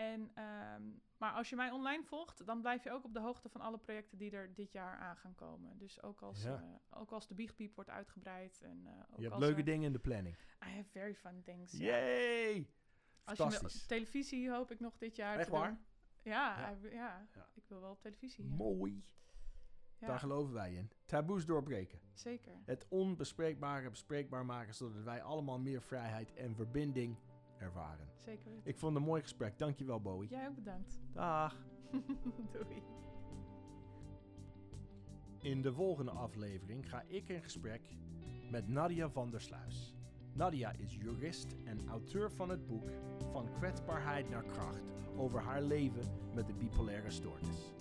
En, ehm, maar als je mij online volgt, dan blijf je ook op de hoogte van alle projecten die er dit jaar aan gaan komen. Dus ook als, Ja. eh, ook als de biechtpiep wordt uitgebreid. En, eh, ook Je hebt als leuke er- dingen in de planning. I have very fun things. Yay! Als je me, televisie hoop ik nog dit jaar Echt te waar? doen. Ja, Ja. Ja. Ja. ik wil wel op televisie. Ja. Mooi. Ja, Daar geloven wij in. Taboes doorbreken. zeker. Het onbespreekbare bespreekbaar maken, zodat wij allemaal meer vrijheid en verbinding ervaren. Zeker. Ik vond het een mooi gesprek. Dankjewel, Bowie. Jij ook bedankt. Dag. [LAUGHS] Doei. In de volgende aflevering ga ik in gesprek met Nadia van der Sluis. Nadia is jurist en auteur van het boek Van kwetsbaarheid naar kracht over haar leven met de bipolaire stoornis.